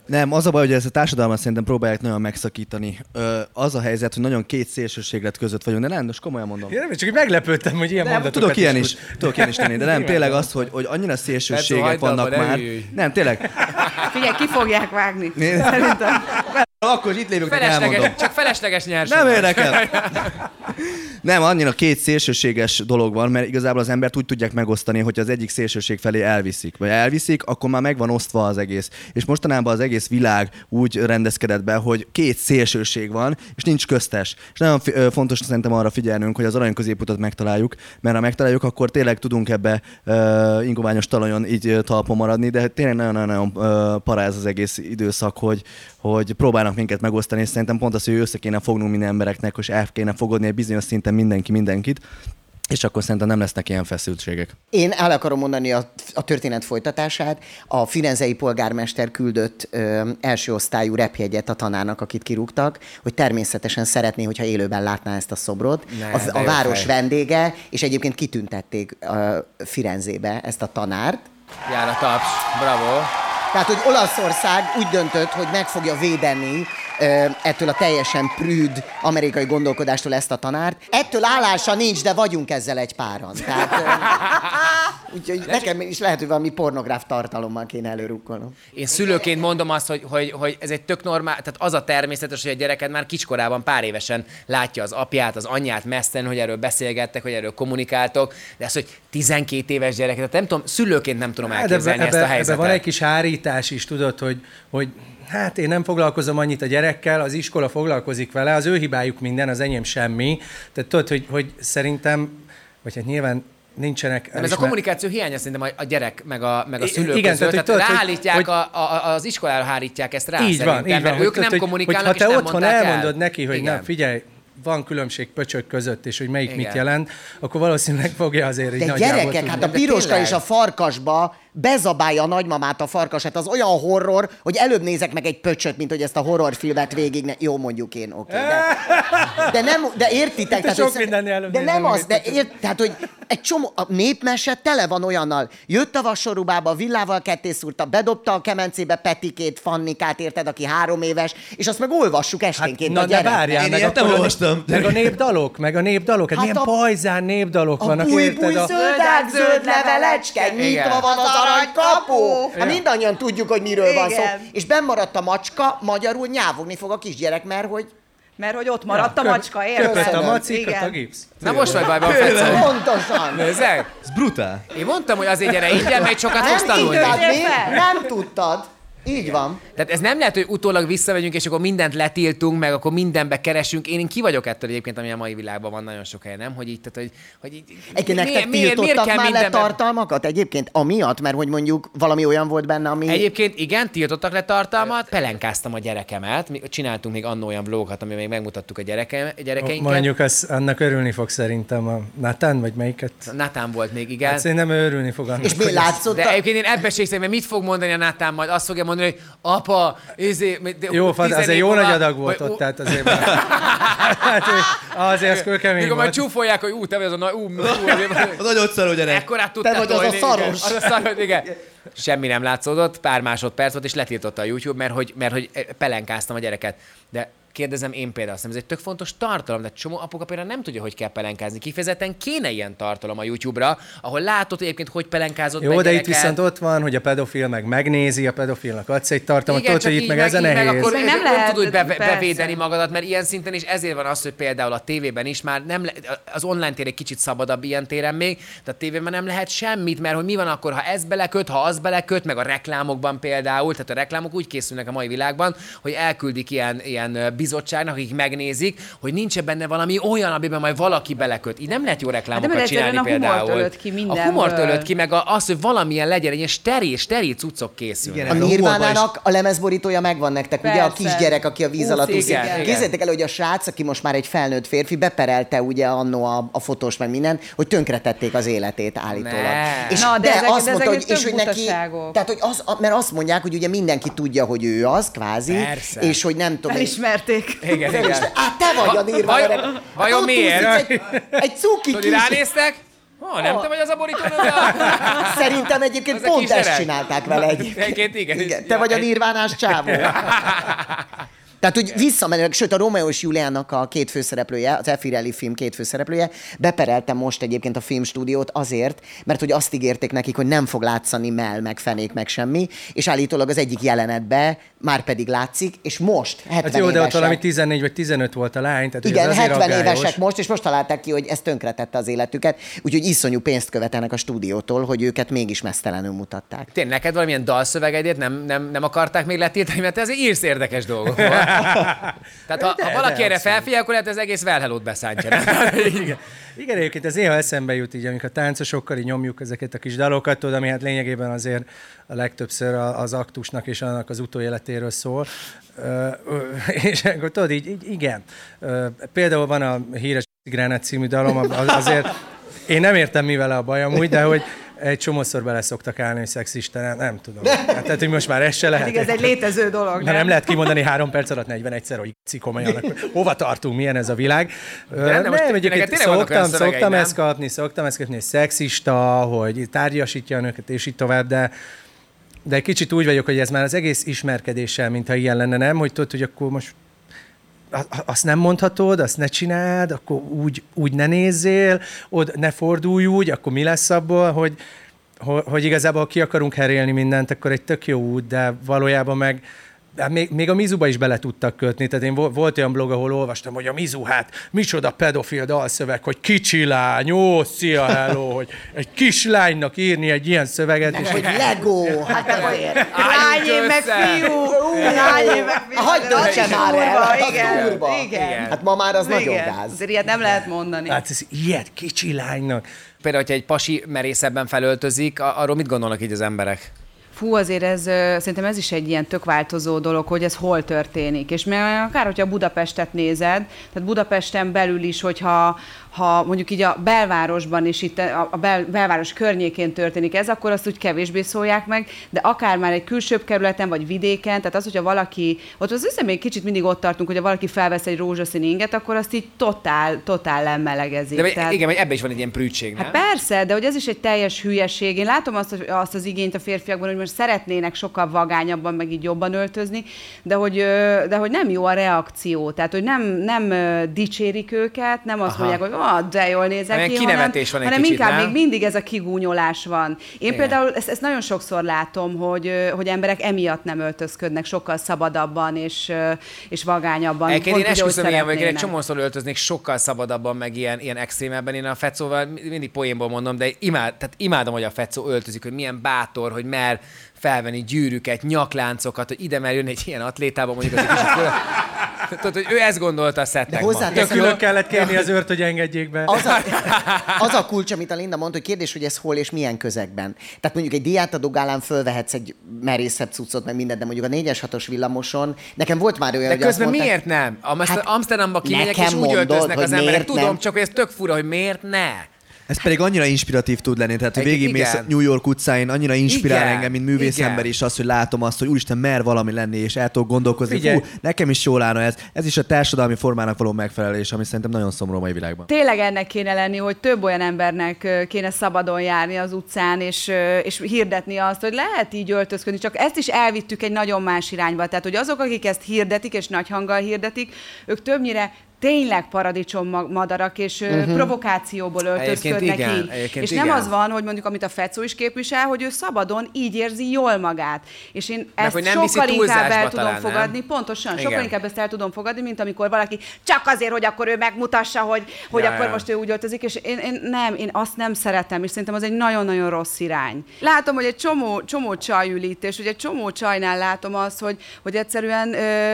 [SPEAKER 3] Nem, az a baj, hogy ezt a társadalmat szerintem próbálják nagyon megszakítani. Ö, az a helyzet, hogy nagyon két szélsőséglet között vagyunk, de nem, most komolyan mondom.
[SPEAKER 5] Én nem, csak így meglepődtem, hogy ilyen
[SPEAKER 3] Nem,
[SPEAKER 5] mondatokat
[SPEAKER 3] tudok ilyen
[SPEAKER 5] is
[SPEAKER 3] is, tudok ilyen is tenni, de nem, tényleg az, hogy, hogy annyira szélsőségek vannak már. Nem, tényleg.
[SPEAKER 6] Figyelj, ki fogják vágni. Szerintem.
[SPEAKER 3] Akkor itt lévők, elmondom.
[SPEAKER 2] Felesleges, csak felesleges nyers.
[SPEAKER 3] Nem érdekel. Nem, annyira két szélsőséges dolog van, mert igazából az embert úgy tudják megosztani, hogy az egyik szélsőség felé elviszik. Vagy elviszik, akkor már meg van osztva az egész. És mostanában az egész világ úgy rendezkedett be, hogy két szélsőség van, és nincs köztes. És nagyon fontos szerintem arra figyelnünk, hogy az arany középutat megtaláljuk, mert ha megtaláljuk, akkor tényleg tudunk ebbe uh, ingoványos talajon így ö, talpon maradni, de tényleg nagyon-nagyon uh, paráz az egész időszak, hogy, hogy próbálnak minket megosztani, és szerintem pont az, hogy össze kéne fognunk minden embereknek, és el kéne fogadni egy bizonyos szinten mindenki mindenkit, és akkor szerintem nem lesznek ilyen feszültségek.
[SPEAKER 4] Én el akarom mondani a, a történet folytatását. A firenzei polgármester küldött ö, első osztályú repjegyet a tanárnak, akit kirúgtak, hogy természetesen szeretné, hogyha élőben látná ezt a szobrot.
[SPEAKER 2] Ne,
[SPEAKER 4] a, a város
[SPEAKER 2] fej.
[SPEAKER 4] vendége, és egyébként kitüntették ö, Firenzébe ezt a tanárt.
[SPEAKER 2] Jár a taps. Bravo.
[SPEAKER 4] Tehát, hogy Olaszország úgy döntött, hogy meg fogja védeni ettől a teljesen prűd amerikai gondolkodástól ezt a tanárt. Ettől állása nincs, de vagyunk ezzel egy páran. Tehát, úgyhogy nekem is lehet, hogy valami pornográf tartalommal kéne előrukkolnom.
[SPEAKER 2] Én szülőként mondom azt, hogy, hogy, hogy ez egy tök normál, tehát az a természetes, hogy a gyereked már kicskorában pár évesen látja az apját, az anyját messzen, hogy erről beszélgettek, hogy erről kommunikáltok, de az, hogy 12 éves gyerek, tehát nem tudom, szülőként nem tudom
[SPEAKER 5] Hát
[SPEAKER 2] elképzelni
[SPEAKER 5] ebbe,
[SPEAKER 2] ezt a
[SPEAKER 5] ebbe, ebbe
[SPEAKER 2] helyzetet.
[SPEAKER 5] van egy kis hárítás is, tudod, hogy, hogy hát én nem foglalkozom annyit a gyerekkel, az iskola foglalkozik vele, az ő hibájuk minden, az enyém semmi. Tehát tudod, hogy, hogy szerintem, vagy hát nyilván nincsenek...
[SPEAKER 2] Nem, ez a kommunikáció hiánya szerintem a, gyerek meg a, meg a
[SPEAKER 5] I-
[SPEAKER 2] szülő
[SPEAKER 5] igen,
[SPEAKER 2] között.
[SPEAKER 5] tehát,
[SPEAKER 2] Tehát, ráállítják,
[SPEAKER 5] hogy-
[SPEAKER 2] a, a, az iskolára hárítják ezt rá
[SPEAKER 5] így
[SPEAKER 2] szerintem,
[SPEAKER 5] van, így van.
[SPEAKER 2] mert
[SPEAKER 5] hogy
[SPEAKER 2] ők nem
[SPEAKER 5] hogy-
[SPEAKER 2] kommunikálnak,
[SPEAKER 5] hogy, ha te otthon elmondod
[SPEAKER 2] el.
[SPEAKER 5] neki, hogy
[SPEAKER 2] Igen.
[SPEAKER 5] nem, figyelj, van különbség pöcsök között, és hogy melyik
[SPEAKER 2] Igen.
[SPEAKER 5] mit jelent, akkor valószínűleg fogja azért
[SPEAKER 4] De
[SPEAKER 5] nagyjából
[SPEAKER 4] gyerekek, hát a piroska és a farkasba bezabálja a nagymamát a farkas. Hát az olyan horror, hogy előbb nézek meg egy pöcsöt, mint hogy ezt a horrorfilmet végig... Ne... Jó, mondjuk én, oké. de, de, nem, de értitek?
[SPEAKER 5] Te
[SPEAKER 4] hogy
[SPEAKER 5] sok előbb
[SPEAKER 4] De nem az,
[SPEAKER 5] egy
[SPEAKER 4] de ért, tehát, hogy egy csomó, a népmese tele van olyannal. Jött a vasorubába, villával ketté szúrta, bedobta a kemencébe Petikét, Fannikát, érted, aki három éves, és azt meg olvassuk esténként
[SPEAKER 5] Hát,
[SPEAKER 4] a
[SPEAKER 5] na de
[SPEAKER 4] gyerek.
[SPEAKER 5] várjál,
[SPEAKER 3] Én
[SPEAKER 5] meg, a-
[SPEAKER 3] olvastam.
[SPEAKER 5] meg a népdalok, meg a népdalok, hát,
[SPEAKER 4] Hát
[SPEAKER 5] milyen
[SPEAKER 4] a-
[SPEAKER 5] pajzán népdalok
[SPEAKER 4] A
[SPEAKER 5] vannak,
[SPEAKER 4] búj,
[SPEAKER 5] érted?
[SPEAKER 4] búj,
[SPEAKER 5] A...
[SPEAKER 4] zöldák, zöld levelecske,
[SPEAKER 2] Igen.
[SPEAKER 4] nyitva van az aranykapu. Hát
[SPEAKER 5] Ja.
[SPEAKER 4] mindannyian tudjuk, hogy miről van szó.
[SPEAKER 6] Igen.
[SPEAKER 4] És bennmaradt a macska, magyarul nyávogni fog a kisgyerek, mert hogy
[SPEAKER 6] Mert hogy ott maradt a
[SPEAKER 5] köp-
[SPEAKER 6] macska, érted?
[SPEAKER 5] Köpött a maci,
[SPEAKER 6] Igen.
[SPEAKER 5] köpött a gipsz.
[SPEAKER 2] Na most vagy bajban, Fecó.
[SPEAKER 4] pontosan.
[SPEAKER 2] Nézzek?
[SPEAKER 3] Ez brutál.
[SPEAKER 2] Én mondtam, hogy azért gyere ingyen, mert sokat fogsz
[SPEAKER 4] Nem
[SPEAKER 2] tanulni.
[SPEAKER 4] Nem tudtad. Így van.
[SPEAKER 2] Tehát ez nem lehet, hogy utólag visszamegyünk, és akkor mindent letiltunk, meg akkor mindenbe keresünk. Én, én ki vagyok ettől egyébként, ami a mai világban van nagyon sok helyen, nem? Hogy így, tehát, hogy, hogy így,
[SPEAKER 4] Egyébként nektek tiltottak már le
[SPEAKER 2] mindenbe-
[SPEAKER 4] tartalmakat egyébként? Amiatt, mert hogy mondjuk valami olyan volt benne, ami...
[SPEAKER 2] Egyébként igen, tiltottak le tartalmat, pelenkáztam a gyerekemet, mi csináltunk még annó olyan vlogokat, ami még megmutattuk a gyereke, gyerekeinket.
[SPEAKER 5] Mondjuk az, annak örülni fog szerintem a Natán, vagy melyiket?
[SPEAKER 2] Natán volt még, igen.
[SPEAKER 5] Hát szerintem ő örülni fog annak.
[SPEAKER 4] És mi látszott?
[SPEAKER 2] De egyébként én ebbe sékszem, mert mit fog mondani a Natán majd? Azt fogja mondani, hogy apa, izé, de
[SPEAKER 5] Jó, fad,
[SPEAKER 2] 10
[SPEAKER 5] azért jó nagy adag volt
[SPEAKER 2] vagy-
[SPEAKER 5] ott, tehát azért... hát, azért az kőkemény
[SPEAKER 2] Mikor majd csúfolják, hogy ú, te vagy az a nagy, ú,
[SPEAKER 3] nagyon szaró gyerek.
[SPEAKER 2] Ekkorát tudtál
[SPEAKER 4] Te vagy az a szaros.
[SPEAKER 2] Az a szaros, igen. Semmi nem látszódott, pár másodperc volt, és letiltotta a YouTube, mert hogy, mert hogy pelenkáztam a gyereket. De kérdezem én például, azt hiszem, ez egy tök fontos tartalom, de csomó apuka például nem tudja, hogy kell pelenkázni. Kifejezetten kéne ilyen tartalom a YouTube-ra, ahol látod egyébként, hogy pelenkázott
[SPEAKER 5] Jó, de itt viszont ott van, hogy a pedofil meg megnézi, a pedofilnak adsz egy tartalmat,
[SPEAKER 2] Igen,
[SPEAKER 5] tudod,
[SPEAKER 2] csak
[SPEAKER 5] hogy itt
[SPEAKER 2] így
[SPEAKER 5] meg ez a nehéz.
[SPEAKER 2] Meg akkor
[SPEAKER 6] Meg
[SPEAKER 2] nem,
[SPEAKER 6] nem
[SPEAKER 2] nem
[SPEAKER 6] lehet,
[SPEAKER 2] tudod be, bevédeni magadat, mert ilyen szinten is ezért van az, hogy például a tévében is már nem le, az online tér egy kicsit szabadabb ilyen téren még, de a tévében nem lehet semmit, mert hogy mi van akkor, ha ez beleköt, ha az beleköt, meg a reklámokban például, tehát a reklámok úgy készülnek a mai világban, hogy elküldik ilyen, ilyen bizottságnak, akik megnézik, hogy nincs benne valami olyan, amiben majd valaki beleköt. Így nem lehet jó reklámokat
[SPEAKER 6] mert
[SPEAKER 2] csinálni
[SPEAKER 6] a humort
[SPEAKER 2] például.
[SPEAKER 6] ölött ki
[SPEAKER 2] a humort ölött ki, meg a, az, hogy valamilyen legyen, egy ilyen steril, steril cuccok készülnek.
[SPEAKER 3] Igen,
[SPEAKER 4] A
[SPEAKER 3] Ez a
[SPEAKER 4] lemezborítója megvan nektek, ugye a
[SPEAKER 6] Persze.
[SPEAKER 4] kisgyerek, aki a víz alatt úszik. Képzeljétek el, hogy a srác, aki most már egy felnőtt férfi, beperelte ugye annó a, a fotós meg minden, hogy tönkretették az életét állítólag.
[SPEAKER 2] Ne.
[SPEAKER 4] És
[SPEAKER 6] Na, de
[SPEAKER 4] de,
[SPEAKER 6] ezek-
[SPEAKER 4] azt
[SPEAKER 6] de
[SPEAKER 4] mondta, hogy, és hogy neki, tehát, hogy az, mert azt mondják, hogy ugye mindenki tudja, hogy ő az, kvázi,
[SPEAKER 2] Persze.
[SPEAKER 4] és hogy nem tudom, én-
[SPEAKER 6] Elismerték.
[SPEAKER 2] Igen, igen.
[SPEAKER 4] Á, te vagy a
[SPEAKER 2] Va-
[SPEAKER 4] Nirvana.
[SPEAKER 2] vajon- vajon
[SPEAKER 4] ott
[SPEAKER 2] miért?
[SPEAKER 4] Egy, egy cuki
[SPEAKER 2] Tudod, ránéztek? Ha, nem te vagy az a borító
[SPEAKER 4] Szerintem egyébként
[SPEAKER 2] Az
[SPEAKER 4] pont ezt csinálták vele egyébként.
[SPEAKER 2] Egyébként igen.
[SPEAKER 4] igen. Te vagy a nirvánás csávó. Tehát, hogy visszamenőleg, sőt a Romeo és Juliának a két főszereplője, az Efirelli film két főszereplője, beperelte most egyébként a filmstúdiót azért, mert hogy azt ígérték nekik, hogy nem fog látszani mell, meg fenék, meg semmi, és állítólag az egyik jelenetbe már pedig látszik, és most 70
[SPEAKER 5] Hát jó, de ott
[SPEAKER 4] évesek,
[SPEAKER 5] valami 14 vagy 15 volt a lány, tehát
[SPEAKER 4] igen,
[SPEAKER 5] ez azért
[SPEAKER 4] 70
[SPEAKER 5] aggályos.
[SPEAKER 4] évesek most, és most találták ki, hogy ez tönkretette az életüket, úgyhogy iszonyú pénzt követelnek a stúdiótól, hogy őket mégis mesztelenül mutatták.
[SPEAKER 1] Tényleg, neked valamilyen dalszövegedét nem, nem, nem akarták még letiltani, mert te azért írsz érdekes dolgokat. Tehát ha, ha valaki erre felfigyel, akkor lehet ez egész Velhelót beszántja.
[SPEAKER 5] Igen. Igen, egyébként ez néha eszembe jut így, amikor táncosokkal így nyomjuk ezeket a kis dalokat, tudod, ami hát lényegében azért a legtöbbször az aktusnak és annak az utóéletéről szól. És akkor tudod, így, így igen. Például van a híres Gránát című dalom, az- azért én nem értem mi vele a baj amúgy, de hogy egy csomószor bele szoktak állni, hogy szexista, nem, nem tudom. Hát, tehát, hogy most már ez se lehet.
[SPEAKER 6] Pedig ez egy létező dolog, nem?
[SPEAKER 5] nem lehet kimondani három perc alatt 41-szer, hogy ci komolyan, akkor hova tartunk, milyen ez a világ.
[SPEAKER 1] Nem, de most
[SPEAKER 5] nem,
[SPEAKER 1] neked
[SPEAKER 5] egyébként szoktam, szoktam
[SPEAKER 1] nem?
[SPEAKER 5] ezt kapni, szoktam ezt kapni, hogy szexista, hogy tárgyasítja a nőket, és így tovább, de de egy kicsit úgy vagyok, hogy ez már az egész ismerkedéssel, mintha ilyen lenne, nem? Hogy tudod, hogy akkor most azt nem mondhatod, azt ne csináld, akkor úgy, úgy ne nézzél, od, ne fordulj úgy, akkor mi lesz abból, hogy, hogy, hogy igazából ki akarunk herélni mindent, akkor egy tök jó út, de valójában meg Hát még, még a Mizuba is bele tudtak kötni, tehát én vo- volt olyan blog, ahol olvastam, hogy a Mizu, hát micsoda pedofil dalszöveg, hogy kicsi lány, ó, szia, hello, hogy egy kislánynak írni egy ilyen szöveget, és
[SPEAKER 4] Hogy Lego, hát azért.
[SPEAKER 6] Lányé meg fiú! Lányé meg fiú!
[SPEAKER 4] Hagyd döntse már el, az
[SPEAKER 6] igen,
[SPEAKER 4] durva.
[SPEAKER 6] Igen.
[SPEAKER 4] Hát ma már az nagyon
[SPEAKER 6] Igen.
[SPEAKER 4] gáz.
[SPEAKER 6] Azért ilyet nem lehet mondani.
[SPEAKER 5] hát ez ilyet kicsi lánynak.
[SPEAKER 1] Például, hogyha egy pasi merészebben felöltözik, arról mit gondolnak így az emberek?
[SPEAKER 6] Fú, azért ez, szerintem ez is egy ilyen tök változó dolog, hogy ez hol történik. És mert akár, hogyha Budapestet nézed, tehát Budapesten belül is, hogyha ha mondjuk így a belvárosban is itt a a bel, belváros környékén történik ez, akkor azt úgy kevésbé szólják meg, de akár már egy külsőbb kerületen vagy vidéken, tehát az, hogyha valaki, ott az hiszem még kicsit mindig ott tartunk, hogyha valaki felvesz egy rózsaszín inget, akkor azt így totál, totál lemmelegezik.
[SPEAKER 1] De
[SPEAKER 6] Tehát-
[SPEAKER 1] igen, ebben is van egy ilyen prűdség, nem?
[SPEAKER 6] Hát persze, de hogy ez is egy teljes hülyeség. Én látom azt, azt az igényt a férfiakban, hogy most szeretnének sokkal vagányabban, meg így jobban öltözni, de hogy, de hogy nem jó a reakció. Tehát, hogy nem, nem dicsérik őket, nem azt
[SPEAKER 1] Aha.
[SPEAKER 6] mondják, hogy ah, de jól nézek ki,
[SPEAKER 1] kinevetés van egy
[SPEAKER 6] hanem
[SPEAKER 1] kicsit,
[SPEAKER 6] inkább
[SPEAKER 1] nem?
[SPEAKER 6] még mindig ez a kigúnyolás van. Én
[SPEAKER 1] Igen.
[SPEAKER 6] például ezt, ezt nagyon sokszor látom, hogy, hogy emberek emiatt nem öltözködnek sokkal szabadabban és, és vagányabban.
[SPEAKER 1] Egyébként én esküszöm ilyen én egy csomószor öltöznék sokkal szabadabban, meg ilyen, ilyen extrémebben. Én a Fecóval mindig poénból mondom, de imád, tehát imádom, hogy a Fecó öltözik, hogy milyen bátor, hogy mer felvenni gyűrűket, nyakláncokat, hogy ide mer jönni egy ilyen atlétában, mondjuk az egy kicsit föl... Tudod, hogy ő ezt gondolta a szettek
[SPEAKER 4] De
[SPEAKER 1] ma.
[SPEAKER 4] hozzáteszem,
[SPEAKER 5] Tök külön kellett kérni az őrt, hogy engedjék be.
[SPEAKER 4] Az a, az a kulcs, amit a Linda mondta, hogy kérdés, hogy ez hol és milyen közegben. Tehát mondjuk egy diátadó gálán fölvehetsz egy merészebb cuccot, meg mindent, de mondjuk a 4-es 6-os villamoson, nekem volt már olyan,
[SPEAKER 1] De
[SPEAKER 4] hogy
[SPEAKER 1] közben
[SPEAKER 4] mondták,
[SPEAKER 1] miért nem? Amst-
[SPEAKER 4] Hát
[SPEAKER 1] Amsterdamba kimegyek, és úgy
[SPEAKER 4] mondod,
[SPEAKER 1] öltöznek
[SPEAKER 4] hogy
[SPEAKER 1] az emberek. Tudom,
[SPEAKER 4] nem?
[SPEAKER 1] csak hogy ez tök fura, hogy miért ne?
[SPEAKER 3] Ez pedig annyira inspiratív tud lenni, tehát hogy végigmész. New York utcáin, annyira inspirál
[SPEAKER 1] Igen,
[SPEAKER 3] engem, mint művészember is az, hogy látom azt, hogy úristen, mer valami lenni, és el tudok gondolkozni. Fú, nekem is jól állna ez. Ez is a társadalmi formának való megfelelés, ami szerintem nagyon szomorú mai világban.
[SPEAKER 6] Tényleg ennek kéne lenni, hogy több olyan embernek kéne szabadon járni az utcán, és, és hirdetni azt, hogy lehet így öltözködni, csak ezt is elvittük egy nagyon más irányba. Tehát, hogy azok, akik ezt hirdetik, és nagy hanggal hirdetik, ők többnyire tényleg paradicsom ma- madarak, és uh-huh. provokációból öltözködnek
[SPEAKER 1] Egyébként igen,
[SPEAKER 6] így.
[SPEAKER 1] egyébként
[SPEAKER 6] és nem
[SPEAKER 1] igen.
[SPEAKER 6] az van, hogy mondjuk, amit a Fecó is képvisel, hogy ő szabadon így érzi jól magát. És én ezt
[SPEAKER 1] hogy nem
[SPEAKER 6] sokkal inkább el tudom
[SPEAKER 1] talán, nem?
[SPEAKER 6] fogadni, pontosan, sokkal
[SPEAKER 1] Igen.
[SPEAKER 6] inkább ezt el tudom fogadni, mint amikor valaki csak azért, hogy akkor ő megmutassa, hogy, hogy
[SPEAKER 1] Ja,
[SPEAKER 6] akkor
[SPEAKER 1] ja.
[SPEAKER 6] most ő úgy öltözik, és én, én nem, én azt nem szeretem, és szerintem az egy nagyon-nagyon rossz irány. Látom, hogy egy csomó, csomó csaj ül itt, és ugye egy csomó csajnál látom azt, hogy, hogy egyszerűen,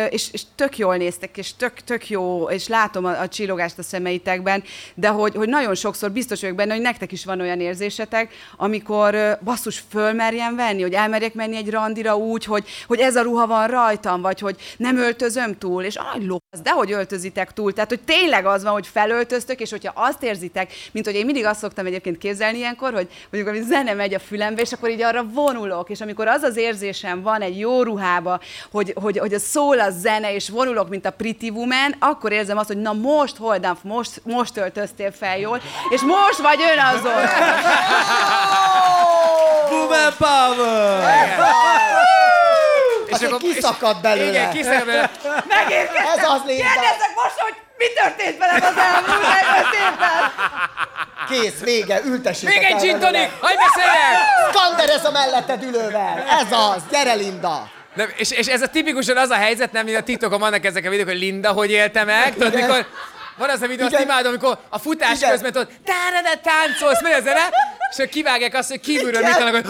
[SPEAKER 6] és, és tök jól néztek, és tök, tök jó, és látom a, a csillogást a szemeitekben, de hogy, hogy nagyon sokszor biztos vagyok benne, hogy nektek is van olyan érzésetek, amikor basszus fölmerjen venni, hogy elmerjek menni egy randira úgy, hogy, hogy ez a ruha van rajtam, vagy hogy nem öltözöm túl, és aj, lófasz, de hogy öltözitek túl. Tehát, hogy tényleg az van, hogy felöltöztök, és hogyha azt érzitek, mint hogy én mindig azt szoktam egyébként képzelni ilyenkor, hogy mondjuk, ami zene megy a fülembe, és akkor így arra vonulok, és amikor az az érzésem van egy jó ruhába, hogy, hogy, hogy a szól a zene, és vonulok, mint a Pretty Woman, akkor érzem azt, hogy na most hold on, most, most öltöztél fel jól, és most vagy ön azon.
[SPEAKER 3] Woman power!
[SPEAKER 1] És
[SPEAKER 4] Az, hogy kiszakadt belőle.
[SPEAKER 2] Igen, kiszakadt belőle.
[SPEAKER 6] Megérkeztem!
[SPEAKER 4] Ez az.
[SPEAKER 6] Kérdezzek most, hogy mi történt velem az elmúlt 45 évben?
[SPEAKER 4] Kész, vége, ültessétek
[SPEAKER 2] Még egy gin tonic! Hagyj beszéljek!
[SPEAKER 4] Skanderez a melletted ülővel. Ez az. Gyere, Linda.
[SPEAKER 2] Nem, és, és, ez a tipikusan az a helyzet, nem, mint a titokon vannak ezek a videók, hogy Linda hogy élte meg, tudod, mikor van az a videó, azt
[SPEAKER 4] Igen.
[SPEAKER 2] imádom, amikor a futás
[SPEAKER 4] Igen.
[SPEAKER 2] közben tudod, táncolsz, megy a zene, és akkor kivágják azt, hogy kívülről mit hogy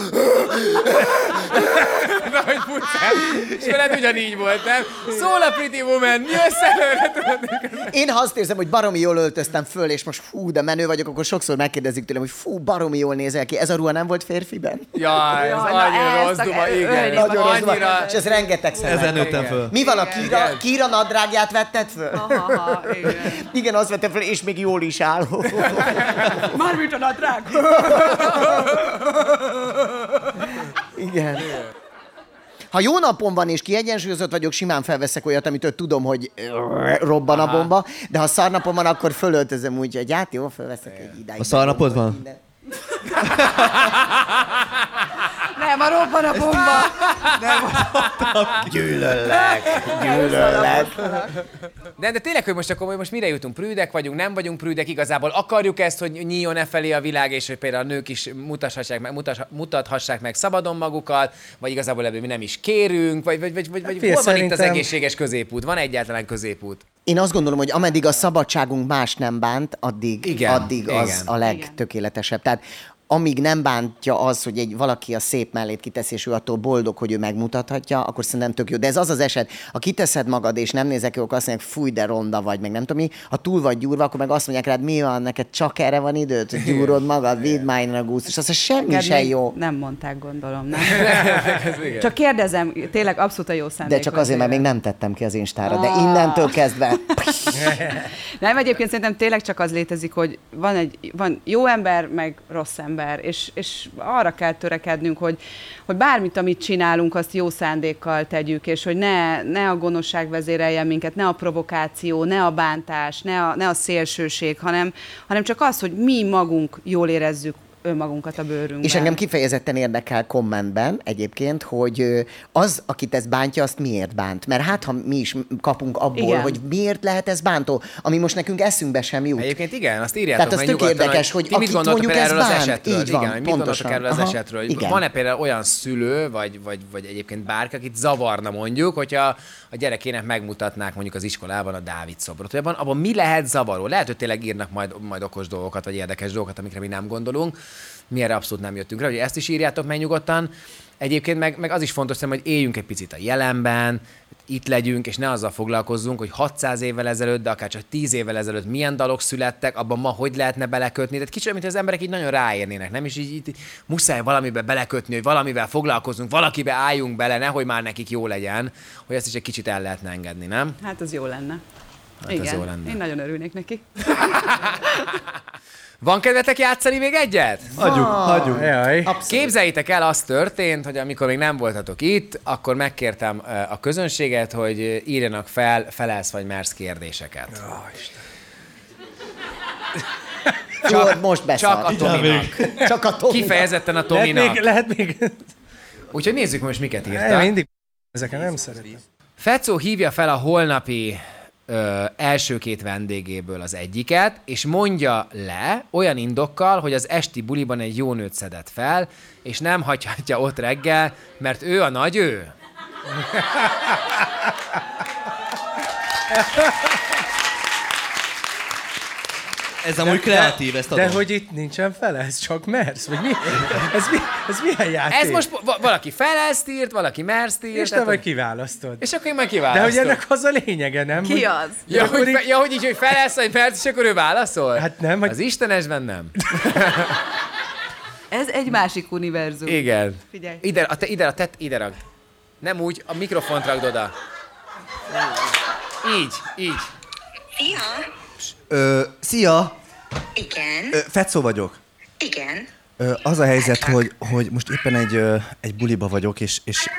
[SPEAKER 2] Na, hogy futsz És veled ugyanígy volt, nem? Szól a Pretty Woman, jössz előre, tudod,
[SPEAKER 4] Én ha azt érzem, hogy baromi jól öltöztem föl, és most fú, de menő vagyok, akkor sokszor megkérdezik tőlem, hogy fú, baromi jól nézel ki. Ez a ruha nem volt férfiben?
[SPEAKER 2] Jaj, ez
[SPEAKER 6] Jaj, na
[SPEAKER 2] annyira rossz duma, igen.
[SPEAKER 4] Nagyon rossz.
[SPEAKER 2] Annyira...
[SPEAKER 4] És ez rengeteg
[SPEAKER 3] Ezen
[SPEAKER 4] szemben.
[SPEAKER 3] nőttem föl.
[SPEAKER 4] Mi van, a Kira. Kira nadrágját vetted föl?
[SPEAKER 6] Aha, igen.
[SPEAKER 4] Igen, azt vettem föl, és még jól is áll.
[SPEAKER 6] Mármint a nadrág.
[SPEAKER 4] Igen. Ha jó napom van és kiegyensúlyozott vagyok, simán felveszek olyat, amitől tudom, hogy robban a bomba, de ha szarnapom van, akkor fölöltözöm úgy, hogy hát jó, felveszek egy idáig.
[SPEAKER 3] A szarnapod van?
[SPEAKER 4] Minden.
[SPEAKER 6] Nem, a robban a bomba.
[SPEAKER 4] Gyűlöllek, gyűlöllek.
[SPEAKER 2] De, de tényleg, hogy most akkor hogy most mire jutunk? Prűdek vagyunk, nem vagyunk prűdek, igazából akarjuk ezt, hogy nyíljon e felé a világ, és hogy például a nők is mutathassák meg, mutas, mutathassák meg szabadon magukat, vagy igazából ebből mi nem is kérünk, vagy, vagy, vagy, vagy, vagy
[SPEAKER 5] figyelj,
[SPEAKER 2] hol van itt az egészséges középút? Van egyáltalán középút?
[SPEAKER 4] Én azt gondolom, hogy ameddig a szabadságunk más nem bánt, addig,
[SPEAKER 2] Igen,
[SPEAKER 4] addig az
[SPEAKER 2] igen.
[SPEAKER 4] a legtökéletesebb. Tehát amíg nem bántja az, hogy egy valaki a szép mellét kiteszi, és ő attól boldog, hogy ő megmutathatja, akkor szerintem tök jó. De ez az az eset, ha kiteszed magad, és nem nézek jó, akkor azt mondják, fúj, de ronda vagy, meg nem tudom mi. Ha túl vagy gyúrva, akkor meg azt mondják rád, mi van, neked csak erre van időd, hogy gyúrod magad, vidd már a gúzt, és az semmi se jó.
[SPEAKER 6] Nem mondták, gondolom, nem? Csak kérdezem, tényleg abszolút a jó szándék.
[SPEAKER 4] De csak azért, mert még nem tettem ki az Instára, de innentől kezdve.
[SPEAKER 6] Nem, egyébként szerintem tényleg csak az létezik, hogy van egy van jó ember, meg rossz ember, és, és arra kell törekednünk, hogy, hogy bármit, amit csinálunk, azt jó szándékkal tegyük, és hogy ne, ne a gonoszság vezéreljen minket, ne a provokáció, ne a bántás, ne a, ne a szélsőség, hanem, hanem csak az, hogy mi magunk jól érezzük önmagunkat a bőrünkben.
[SPEAKER 4] És engem kifejezetten érdekel kommentben egyébként, hogy az, akit ez bántja, azt miért bánt. Mert hát, ha mi is kapunk abból,
[SPEAKER 6] Igen.
[SPEAKER 4] hogy miért lehet ez bántó, ami most nekünk eszünkbe sem jut.
[SPEAKER 2] Egyébként igen, azt írjátok
[SPEAKER 4] Tehát az tök érdekes, hogy
[SPEAKER 2] ti mit
[SPEAKER 4] akit
[SPEAKER 2] gondoltok
[SPEAKER 4] mondjuk
[SPEAKER 2] erről
[SPEAKER 4] ez
[SPEAKER 2] az
[SPEAKER 4] bánt.
[SPEAKER 2] esetről?
[SPEAKER 4] Így van,
[SPEAKER 2] igen, hogy mit
[SPEAKER 4] pontosan.
[SPEAKER 2] erről az
[SPEAKER 4] Aha,
[SPEAKER 2] esetről?
[SPEAKER 4] igen.
[SPEAKER 2] Van-e például olyan szülő, vagy, vagy, vagy egyébként bárki, akit zavarna mondjuk, hogyha a gyerekének megmutatnák mondjuk az iskolában a Dávid szobrot, hogy abban, abban mi lehet zavaró? Lehet, hogy tényleg írnak majd, majd okos dolgokat, vagy érdekes dolgokat, amikre mi nem gondolunk. Mi erre abszolút nem jöttünk rá, hogy ezt is írjátok meg nyugodtan. Egyébként meg, meg az is fontos szerintem, hogy éljünk egy picit a jelenben, itt legyünk, és ne azzal foglalkozzunk, hogy 600 évvel ezelőtt, de akár csak 10 évvel ezelőtt milyen dalok születtek, abban ma hogy lehetne belekötni. Tehát kicsit, mint az emberek így nagyon ráérnének, nem? És így, így muszáj valamibe belekötni, hogy valamivel foglalkozunk, valakibe álljunk bele, nehogy már nekik jó legyen, hogy ezt is egy kicsit el lehetne engedni, nem?
[SPEAKER 6] Hát az jó lenne.
[SPEAKER 2] Hát
[SPEAKER 6] Igen,
[SPEAKER 2] jó lenne.
[SPEAKER 6] én nagyon örülnék neki.
[SPEAKER 2] Van kedvetek játszani még egyet?
[SPEAKER 3] Hagyjuk, hagyjuk.
[SPEAKER 5] Jaj.
[SPEAKER 2] Képzeljétek el, az történt, hogy amikor még nem voltatok itt, akkor megkértem a közönséget, hogy írjanak fel felelsz vagy mersz kérdéseket.
[SPEAKER 4] Csak, most beszart.
[SPEAKER 2] Csak a Tominak.
[SPEAKER 4] Csak a Tominak.
[SPEAKER 2] Kifejezetten a
[SPEAKER 5] Lehet
[SPEAKER 2] Tominak.
[SPEAKER 5] még, lehet még...
[SPEAKER 2] Úgyhogy nézzük most, miket írtak.
[SPEAKER 5] mindig ezeken nem szeretem.
[SPEAKER 2] Fecó hívja fel a holnapi ö, első két vendégéből az egyiket, és mondja le olyan indokkal, hogy az esti buliban egy jó nőt szedett fel, és nem hagyhatja ott reggel, mert ő a nagy ő.
[SPEAKER 3] Ez amúgy kreatív, ezt adom.
[SPEAKER 5] De hogy itt nincsen fele, ez csak mersz? Vagy mi? Ez, mi? ez milyen játék?
[SPEAKER 2] Ez most va- valaki felelzt írt, valaki merzt írt.
[SPEAKER 5] És te vagy kiválasztod.
[SPEAKER 2] és akkor én majd
[SPEAKER 5] De
[SPEAKER 2] kiválasztom.
[SPEAKER 5] hogy ennek az a lényege, nem?
[SPEAKER 6] Ki
[SPEAKER 5] Hogy-
[SPEAKER 6] az?
[SPEAKER 2] Ja, hogy,
[SPEAKER 5] így-
[SPEAKER 2] ja, hogy így, hogy felelsz, hogy perc, és akkor ő válaszol?
[SPEAKER 5] Hát nem, hogy-
[SPEAKER 2] Az Istenesben nem.
[SPEAKER 6] Ez egy másik univerzum.
[SPEAKER 2] Igen.
[SPEAKER 6] Figyelj.
[SPEAKER 2] Ide, a te, ide, a tett, ide ragd. Nem úgy, a mikrofont ragd oda. Így, így.
[SPEAKER 8] Szia!
[SPEAKER 3] Ö, szia!
[SPEAKER 8] Igen,
[SPEAKER 3] Ö, Fetszó vagyok.
[SPEAKER 8] igen.
[SPEAKER 3] Ö, az a helyzet, hogy, hogy most éppen egy, ö, egy buliba vagyok, és, és,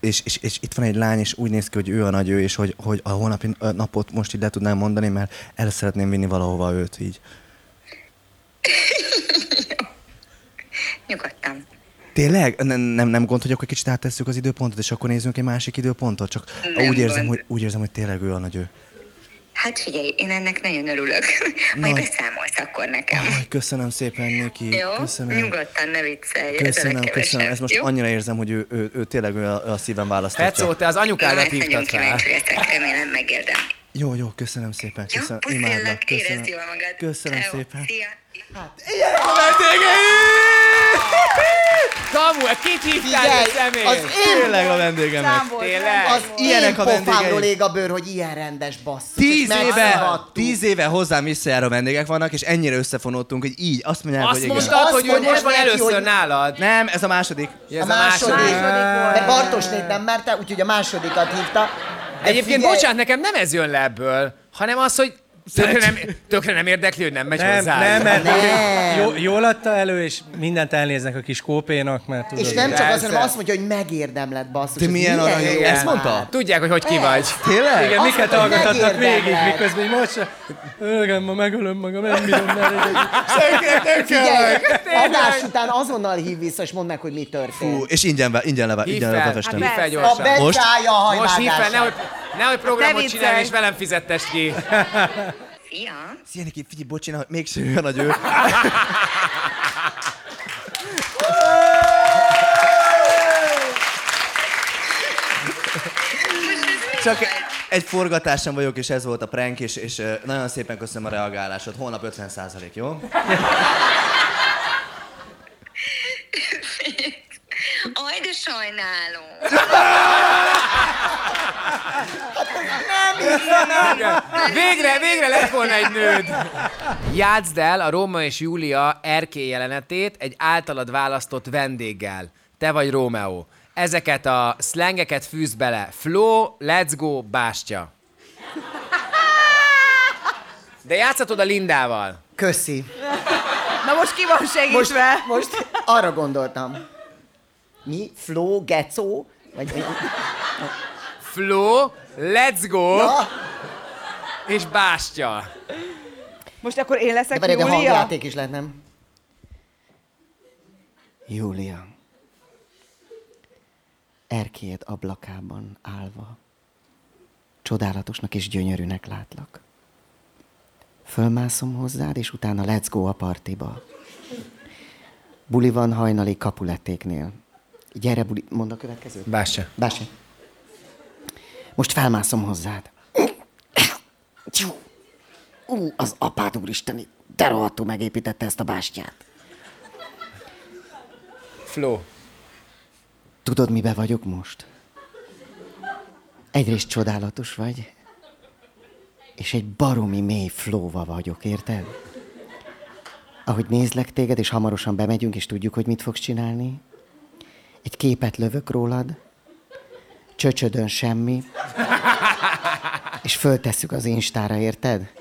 [SPEAKER 3] és, és, és itt van egy lány, és úgy néz ki, hogy ő a nagy ő, és hogy, hogy a holnapi napot most ide tudnám mondani, mert el szeretném vinni valahova őt így.
[SPEAKER 8] Nyugodtan.
[SPEAKER 3] Tényleg? Nem, nem, nem gond, hogy akkor kicsit áttesszük az időpontot, és akkor nézzünk egy másik időpontot? Csak
[SPEAKER 8] Nem
[SPEAKER 3] úgy érzem,
[SPEAKER 8] gond.
[SPEAKER 3] hogy, úgy érzem, hogy tényleg ő a nagy ő.
[SPEAKER 8] Hát figyelj, én ennek nagyon örülök. Majd
[SPEAKER 3] Nagy.
[SPEAKER 8] beszámolsz akkor nekem.
[SPEAKER 3] Aj, köszönöm szépen, Niki.
[SPEAKER 8] Jó?
[SPEAKER 3] Köszönöm.
[SPEAKER 8] Nyugodtan ne viccelj.
[SPEAKER 3] Köszönöm, köszönöm. Ez most
[SPEAKER 8] jó?
[SPEAKER 3] annyira érzem, hogy ő, ő, ő tényleg ő a, ő a szívem választotja.
[SPEAKER 2] Fecó, te az anyukádat
[SPEAKER 8] nagyon
[SPEAKER 2] hívtad fel.
[SPEAKER 8] kíváncsi remélem megérdem.
[SPEAKER 3] Jó, jó, köszönöm szépen.
[SPEAKER 8] Jó,
[SPEAKER 3] Köszönöm. Imádlak.
[SPEAKER 8] puszillak,
[SPEAKER 3] Köszönöm.
[SPEAKER 8] érezd jól magad.
[SPEAKER 3] Köszönöm
[SPEAKER 8] Ciao.
[SPEAKER 3] szépen.
[SPEAKER 8] Szia.
[SPEAKER 2] Kamu, kit hívtál személy?
[SPEAKER 4] az én
[SPEAKER 3] Tényleg a vendégem.
[SPEAKER 6] Szám volt.
[SPEAKER 2] Tényleg?
[SPEAKER 6] nem
[SPEAKER 4] Az.
[SPEAKER 3] Ilyenek a vendégeim.
[SPEAKER 4] ég a bőr, hogy ilyen rendes basszus.
[SPEAKER 3] Tíz éve, tíz éve hozzám visszajáró vendégek vannak, és ennyire összefonódtunk, hogy így azt mondják,
[SPEAKER 2] Azt
[SPEAKER 3] hogy igen.
[SPEAKER 2] mondtad,
[SPEAKER 4] Azt
[SPEAKER 2] hogy ő most van először
[SPEAKER 4] hogy-
[SPEAKER 2] nálad.
[SPEAKER 3] Nem, ez a második.
[SPEAKER 2] Ja,
[SPEAKER 4] A
[SPEAKER 2] ez a
[SPEAKER 4] második.
[SPEAKER 2] második.
[SPEAKER 4] De Bartosnét nem merte, úgyhogy a másodikat hívta.
[SPEAKER 2] Egyébként,
[SPEAKER 4] figyelj,
[SPEAKER 2] bocsánat, nekem nem ez jön le ebből, hanem az, hogy tökre nem, tökre nem érdekli, hogy nem megy
[SPEAKER 5] Nem,
[SPEAKER 2] hozzá.
[SPEAKER 5] nem, mert
[SPEAKER 4] Nem.
[SPEAKER 5] Jó, jól adta elő, és mindent elnéznek a kis kópénak, mert tudod,
[SPEAKER 4] És nem csak az, hanem azt mondja, hogy megérdemled, basszus.
[SPEAKER 3] Te
[SPEAKER 4] Ez
[SPEAKER 3] milyen arany,
[SPEAKER 4] jó
[SPEAKER 3] ezt mondta?
[SPEAKER 2] Tudják, hogy hogy ki vagy.
[SPEAKER 3] Tényleg?
[SPEAKER 5] Igen,
[SPEAKER 4] Azt
[SPEAKER 5] miket hallgathatnak végig, miközben így most. Igen, ma megölöm magam, nem bírom.
[SPEAKER 4] Figyelj, adás után azonnal hív vissza, és mondd meg, hogy mi történt.
[SPEAKER 3] Fú, és ingyen, ingyen, leve, ingyen
[SPEAKER 2] fel,
[SPEAKER 3] lefestem.
[SPEAKER 2] hívd fel.
[SPEAKER 4] A
[SPEAKER 2] gyorsan.
[SPEAKER 4] a
[SPEAKER 2] Most hívd fel,
[SPEAKER 4] hajvágását.
[SPEAKER 2] nehogy, nehogy programot
[SPEAKER 6] Ne
[SPEAKER 2] csinálj, és velem fizettest ki.
[SPEAKER 8] Szia.
[SPEAKER 3] Szia, Niki, figyelj, bocs, hogy mégsem olyan nagy ő. Csak egy forgatáson vagyok, és ez volt a prank, és, és nagyon szépen köszönöm a reagálásod. Holnap 50 jó?
[SPEAKER 8] Aj, de sajnálom.
[SPEAKER 2] Végre, végre lett volna egy nőd. Játszd el a Róma és Júlia erkély jelenetét egy általad választott vendéggel. Te vagy Rómeó. Ezeket a szlengeket fűz bele. Flo, let's go, bástya. De játszhatod a Lindával.
[SPEAKER 4] Köszi.
[SPEAKER 6] Na most ki van
[SPEAKER 4] Most,
[SPEAKER 6] segítve?
[SPEAKER 4] most arra gondoltam. Mi? Flo, Gecó? Vagy mi?
[SPEAKER 2] Flo, let's go,
[SPEAKER 4] Ja,
[SPEAKER 2] és bástya.
[SPEAKER 6] Most akkor én
[SPEAKER 4] de
[SPEAKER 6] leszek
[SPEAKER 4] pedig a
[SPEAKER 6] Júlia?
[SPEAKER 4] hangjáték is lehet, nem? Júlia. Erkélyed ablakában állva. Csodálatosnak és gyönyörűnek látlak. Fölmászom hozzád, és utána let's go a partiba. Buli van hajnali kapulettéknél. Gyere, buli, mondd a következőt.
[SPEAKER 2] Bástya.
[SPEAKER 4] Bási. Most felmászom hozzád. Ú, az apád úristeni, de rohadtul megépítette ezt a bástyát.
[SPEAKER 2] Flo.
[SPEAKER 4] Tudod, mibe vagyok most? Egyrészt csodálatos vagy, és egy baromi mély flóva vagyok, érted? Ahogy nézlek téged, és hamarosan bemegyünk, és tudjuk, hogy mit fogsz csinálni. Egy képet lövök rólad, csöcsödön semmi, és föltesszük az instára, érted?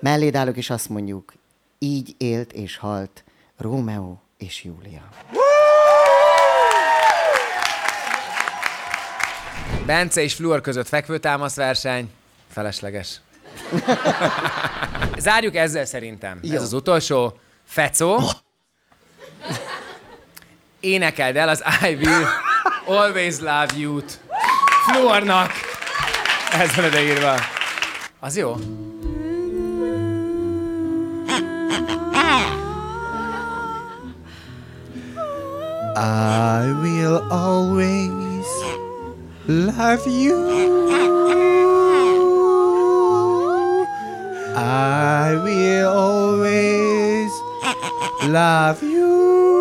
[SPEAKER 4] Melléd állok, és azt mondjuk, így élt és halt Rómeó és Júlia.
[SPEAKER 2] Bence és Fluor között fekvőtámasz verseny. Felesleges. Zárjuk ezzel szerintem.
[SPEAKER 4] Jó.
[SPEAKER 2] Ez az utolsó. Fecó. Énekeld el az I will always love you-t. Fluornak. Ez van ide Az jó?
[SPEAKER 3] I will always love you. I will always love you.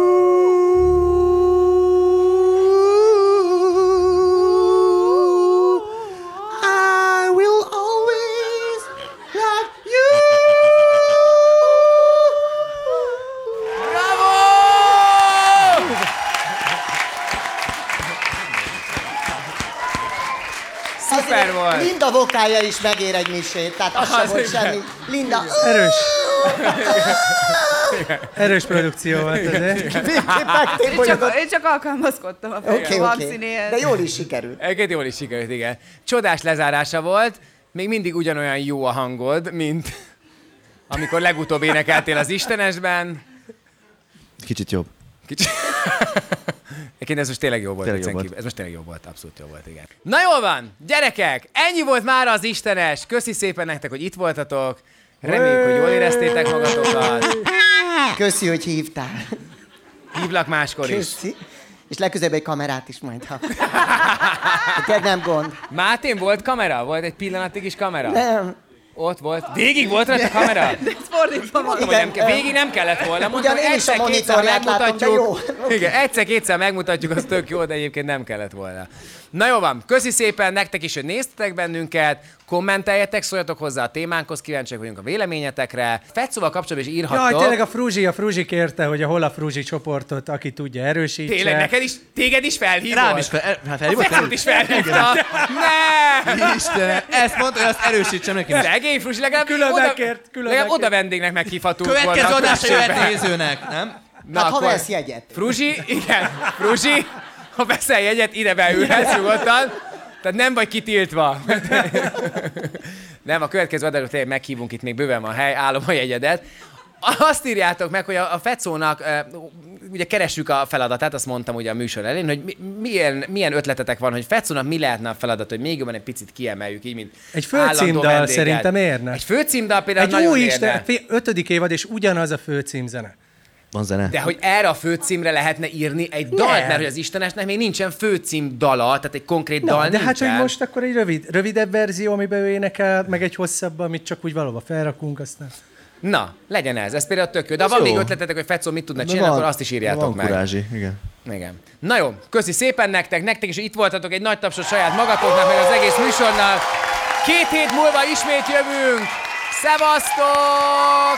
[SPEAKER 4] Linda vokálja is megér egy misét, tehát az sem
[SPEAKER 2] Az
[SPEAKER 4] volt semmi. Linda,
[SPEAKER 5] Erős. Erős produkció volt ez.
[SPEAKER 6] Én csak, én csak alkalmazkodtam a
[SPEAKER 4] oké.
[SPEAKER 6] Maxinihez.
[SPEAKER 4] De jól is sikerült.
[SPEAKER 2] Egyébként jól is sikerült, igen. Csodás lezárása volt. Még mindig ugyanolyan jó a hangod, mint amikor legutóbb énekeltél az Istenesben.
[SPEAKER 3] Kicsit jobb.
[SPEAKER 2] Kicsi... Egyébként ez most tényleg jó volt.
[SPEAKER 3] Tényleg jó volt.
[SPEAKER 2] Ez most tényleg jó volt, abszolút jó volt, igen. Na jól van, gyerekek, ennyi volt már az Istenes. Köszi szépen nektek, hogy itt voltatok. Reméljük, hogy jól éreztétek magatokat.
[SPEAKER 4] Köszi, hogy hívtál.
[SPEAKER 2] Hívlak máskor is.
[SPEAKER 4] Köszi. És legközelebb egy kamerát is majd, ha. Te nem gond.
[SPEAKER 2] Mátén volt kamera? Volt egy pillanatig is kamera?
[SPEAKER 4] Nem.
[SPEAKER 2] Ott volt. Végig volt rajta kamera?
[SPEAKER 6] De ez fordítva van.
[SPEAKER 2] Mondom, hogy nem ke- végig nem kellett volna. Mondtam,
[SPEAKER 4] Ugyan
[SPEAKER 2] hogy
[SPEAKER 4] én is a monitorját látom, de
[SPEAKER 2] megmutatjuk.
[SPEAKER 4] jó.
[SPEAKER 2] Igen, egyszer-kétszer megmutatjuk, az tök jó, de egyébként nem kellett volna. Na jó van, köszi szépen nektek is, hogy néztetek bennünket, kommenteljetek, szóljatok hozzá a témánkhoz, kíváncsiak vagyunk a véleményetekre. Fetszóval kapcsolatban is írhattok.
[SPEAKER 5] Jaj, tényleg a Fruzsi, a Fruzsi kérte, hogy a hol a Fruzsi csoportot, aki tudja, erősítse.
[SPEAKER 2] Tényleg, neked is, téged is felhívott?
[SPEAKER 3] Rám is fel, hát
[SPEAKER 2] A
[SPEAKER 3] felhívott?
[SPEAKER 2] Fecót is felhívta. Ne!
[SPEAKER 3] Isten, ezt mondta, hogy azt erősítsem neki.
[SPEAKER 2] Szegény Frusi, legalább
[SPEAKER 5] Külön
[SPEAKER 2] oda,
[SPEAKER 5] megkért, külön
[SPEAKER 2] legalább oda vendégnek meghívhatunk
[SPEAKER 3] Következő adásra jöhet nézőnek, nem?
[SPEAKER 2] Na,
[SPEAKER 4] Hát ha
[SPEAKER 2] akkor-
[SPEAKER 4] vesz jegyet.
[SPEAKER 2] Fruzsi, igen, Fruzsi, ha veszel jegyet, ide beülhetsz nyugodtan. Tehát nem vagy kitiltva. nem, a következő adásra tényleg meghívunk itt még bőven van a hely, állom a jegyedet. Azt írjátok meg, hogy a, a Fecónak, ugye keressük a feladatát, azt mondtam ugye a műsor elén, hogy mi, milyen, milyen ötletetek van, hogy Fecónak mi lehetne a feladat, hogy még jobban egy picit kiemeljük, így, mint
[SPEAKER 5] Egy főcímdal szerintem érne.
[SPEAKER 2] Egy főcímdal például
[SPEAKER 5] Egy
[SPEAKER 2] nagyon
[SPEAKER 5] új
[SPEAKER 2] érne.
[SPEAKER 5] Isten, ötödik évad, és ugyanaz a főcímzene.
[SPEAKER 3] Van zene.
[SPEAKER 2] De hogy erre a főcímre lehetne írni egy dalt,
[SPEAKER 5] Nem.
[SPEAKER 2] mert hogy az Istenesnek még nincsen főcím dala, tehát egy konkrét dal
[SPEAKER 5] Na, de hát,
[SPEAKER 2] nincsen.
[SPEAKER 5] hogy most akkor egy rövid, rövidebb verzió, amiben ő énekel, meg egy hosszabb, amit csak úgy valahova felrakunk, aztán...
[SPEAKER 2] Na, legyen ez, ez például tök jó. De ha van
[SPEAKER 3] jó.
[SPEAKER 2] még ötletetek, hogy Fecó mit tudna
[SPEAKER 3] De
[SPEAKER 2] csinálni,
[SPEAKER 3] van-
[SPEAKER 2] akkor azt is írjátok
[SPEAKER 3] van
[SPEAKER 2] meg.
[SPEAKER 3] kurázsi, igen.
[SPEAKER 2] Igen. Na jó, köszi szépen nektek, nektek is hogy itt voltatok, egy nagy tapsot saját magatoknak, meg az egész műsornal. Két hét múlva ismét jövünk. Szevasztok!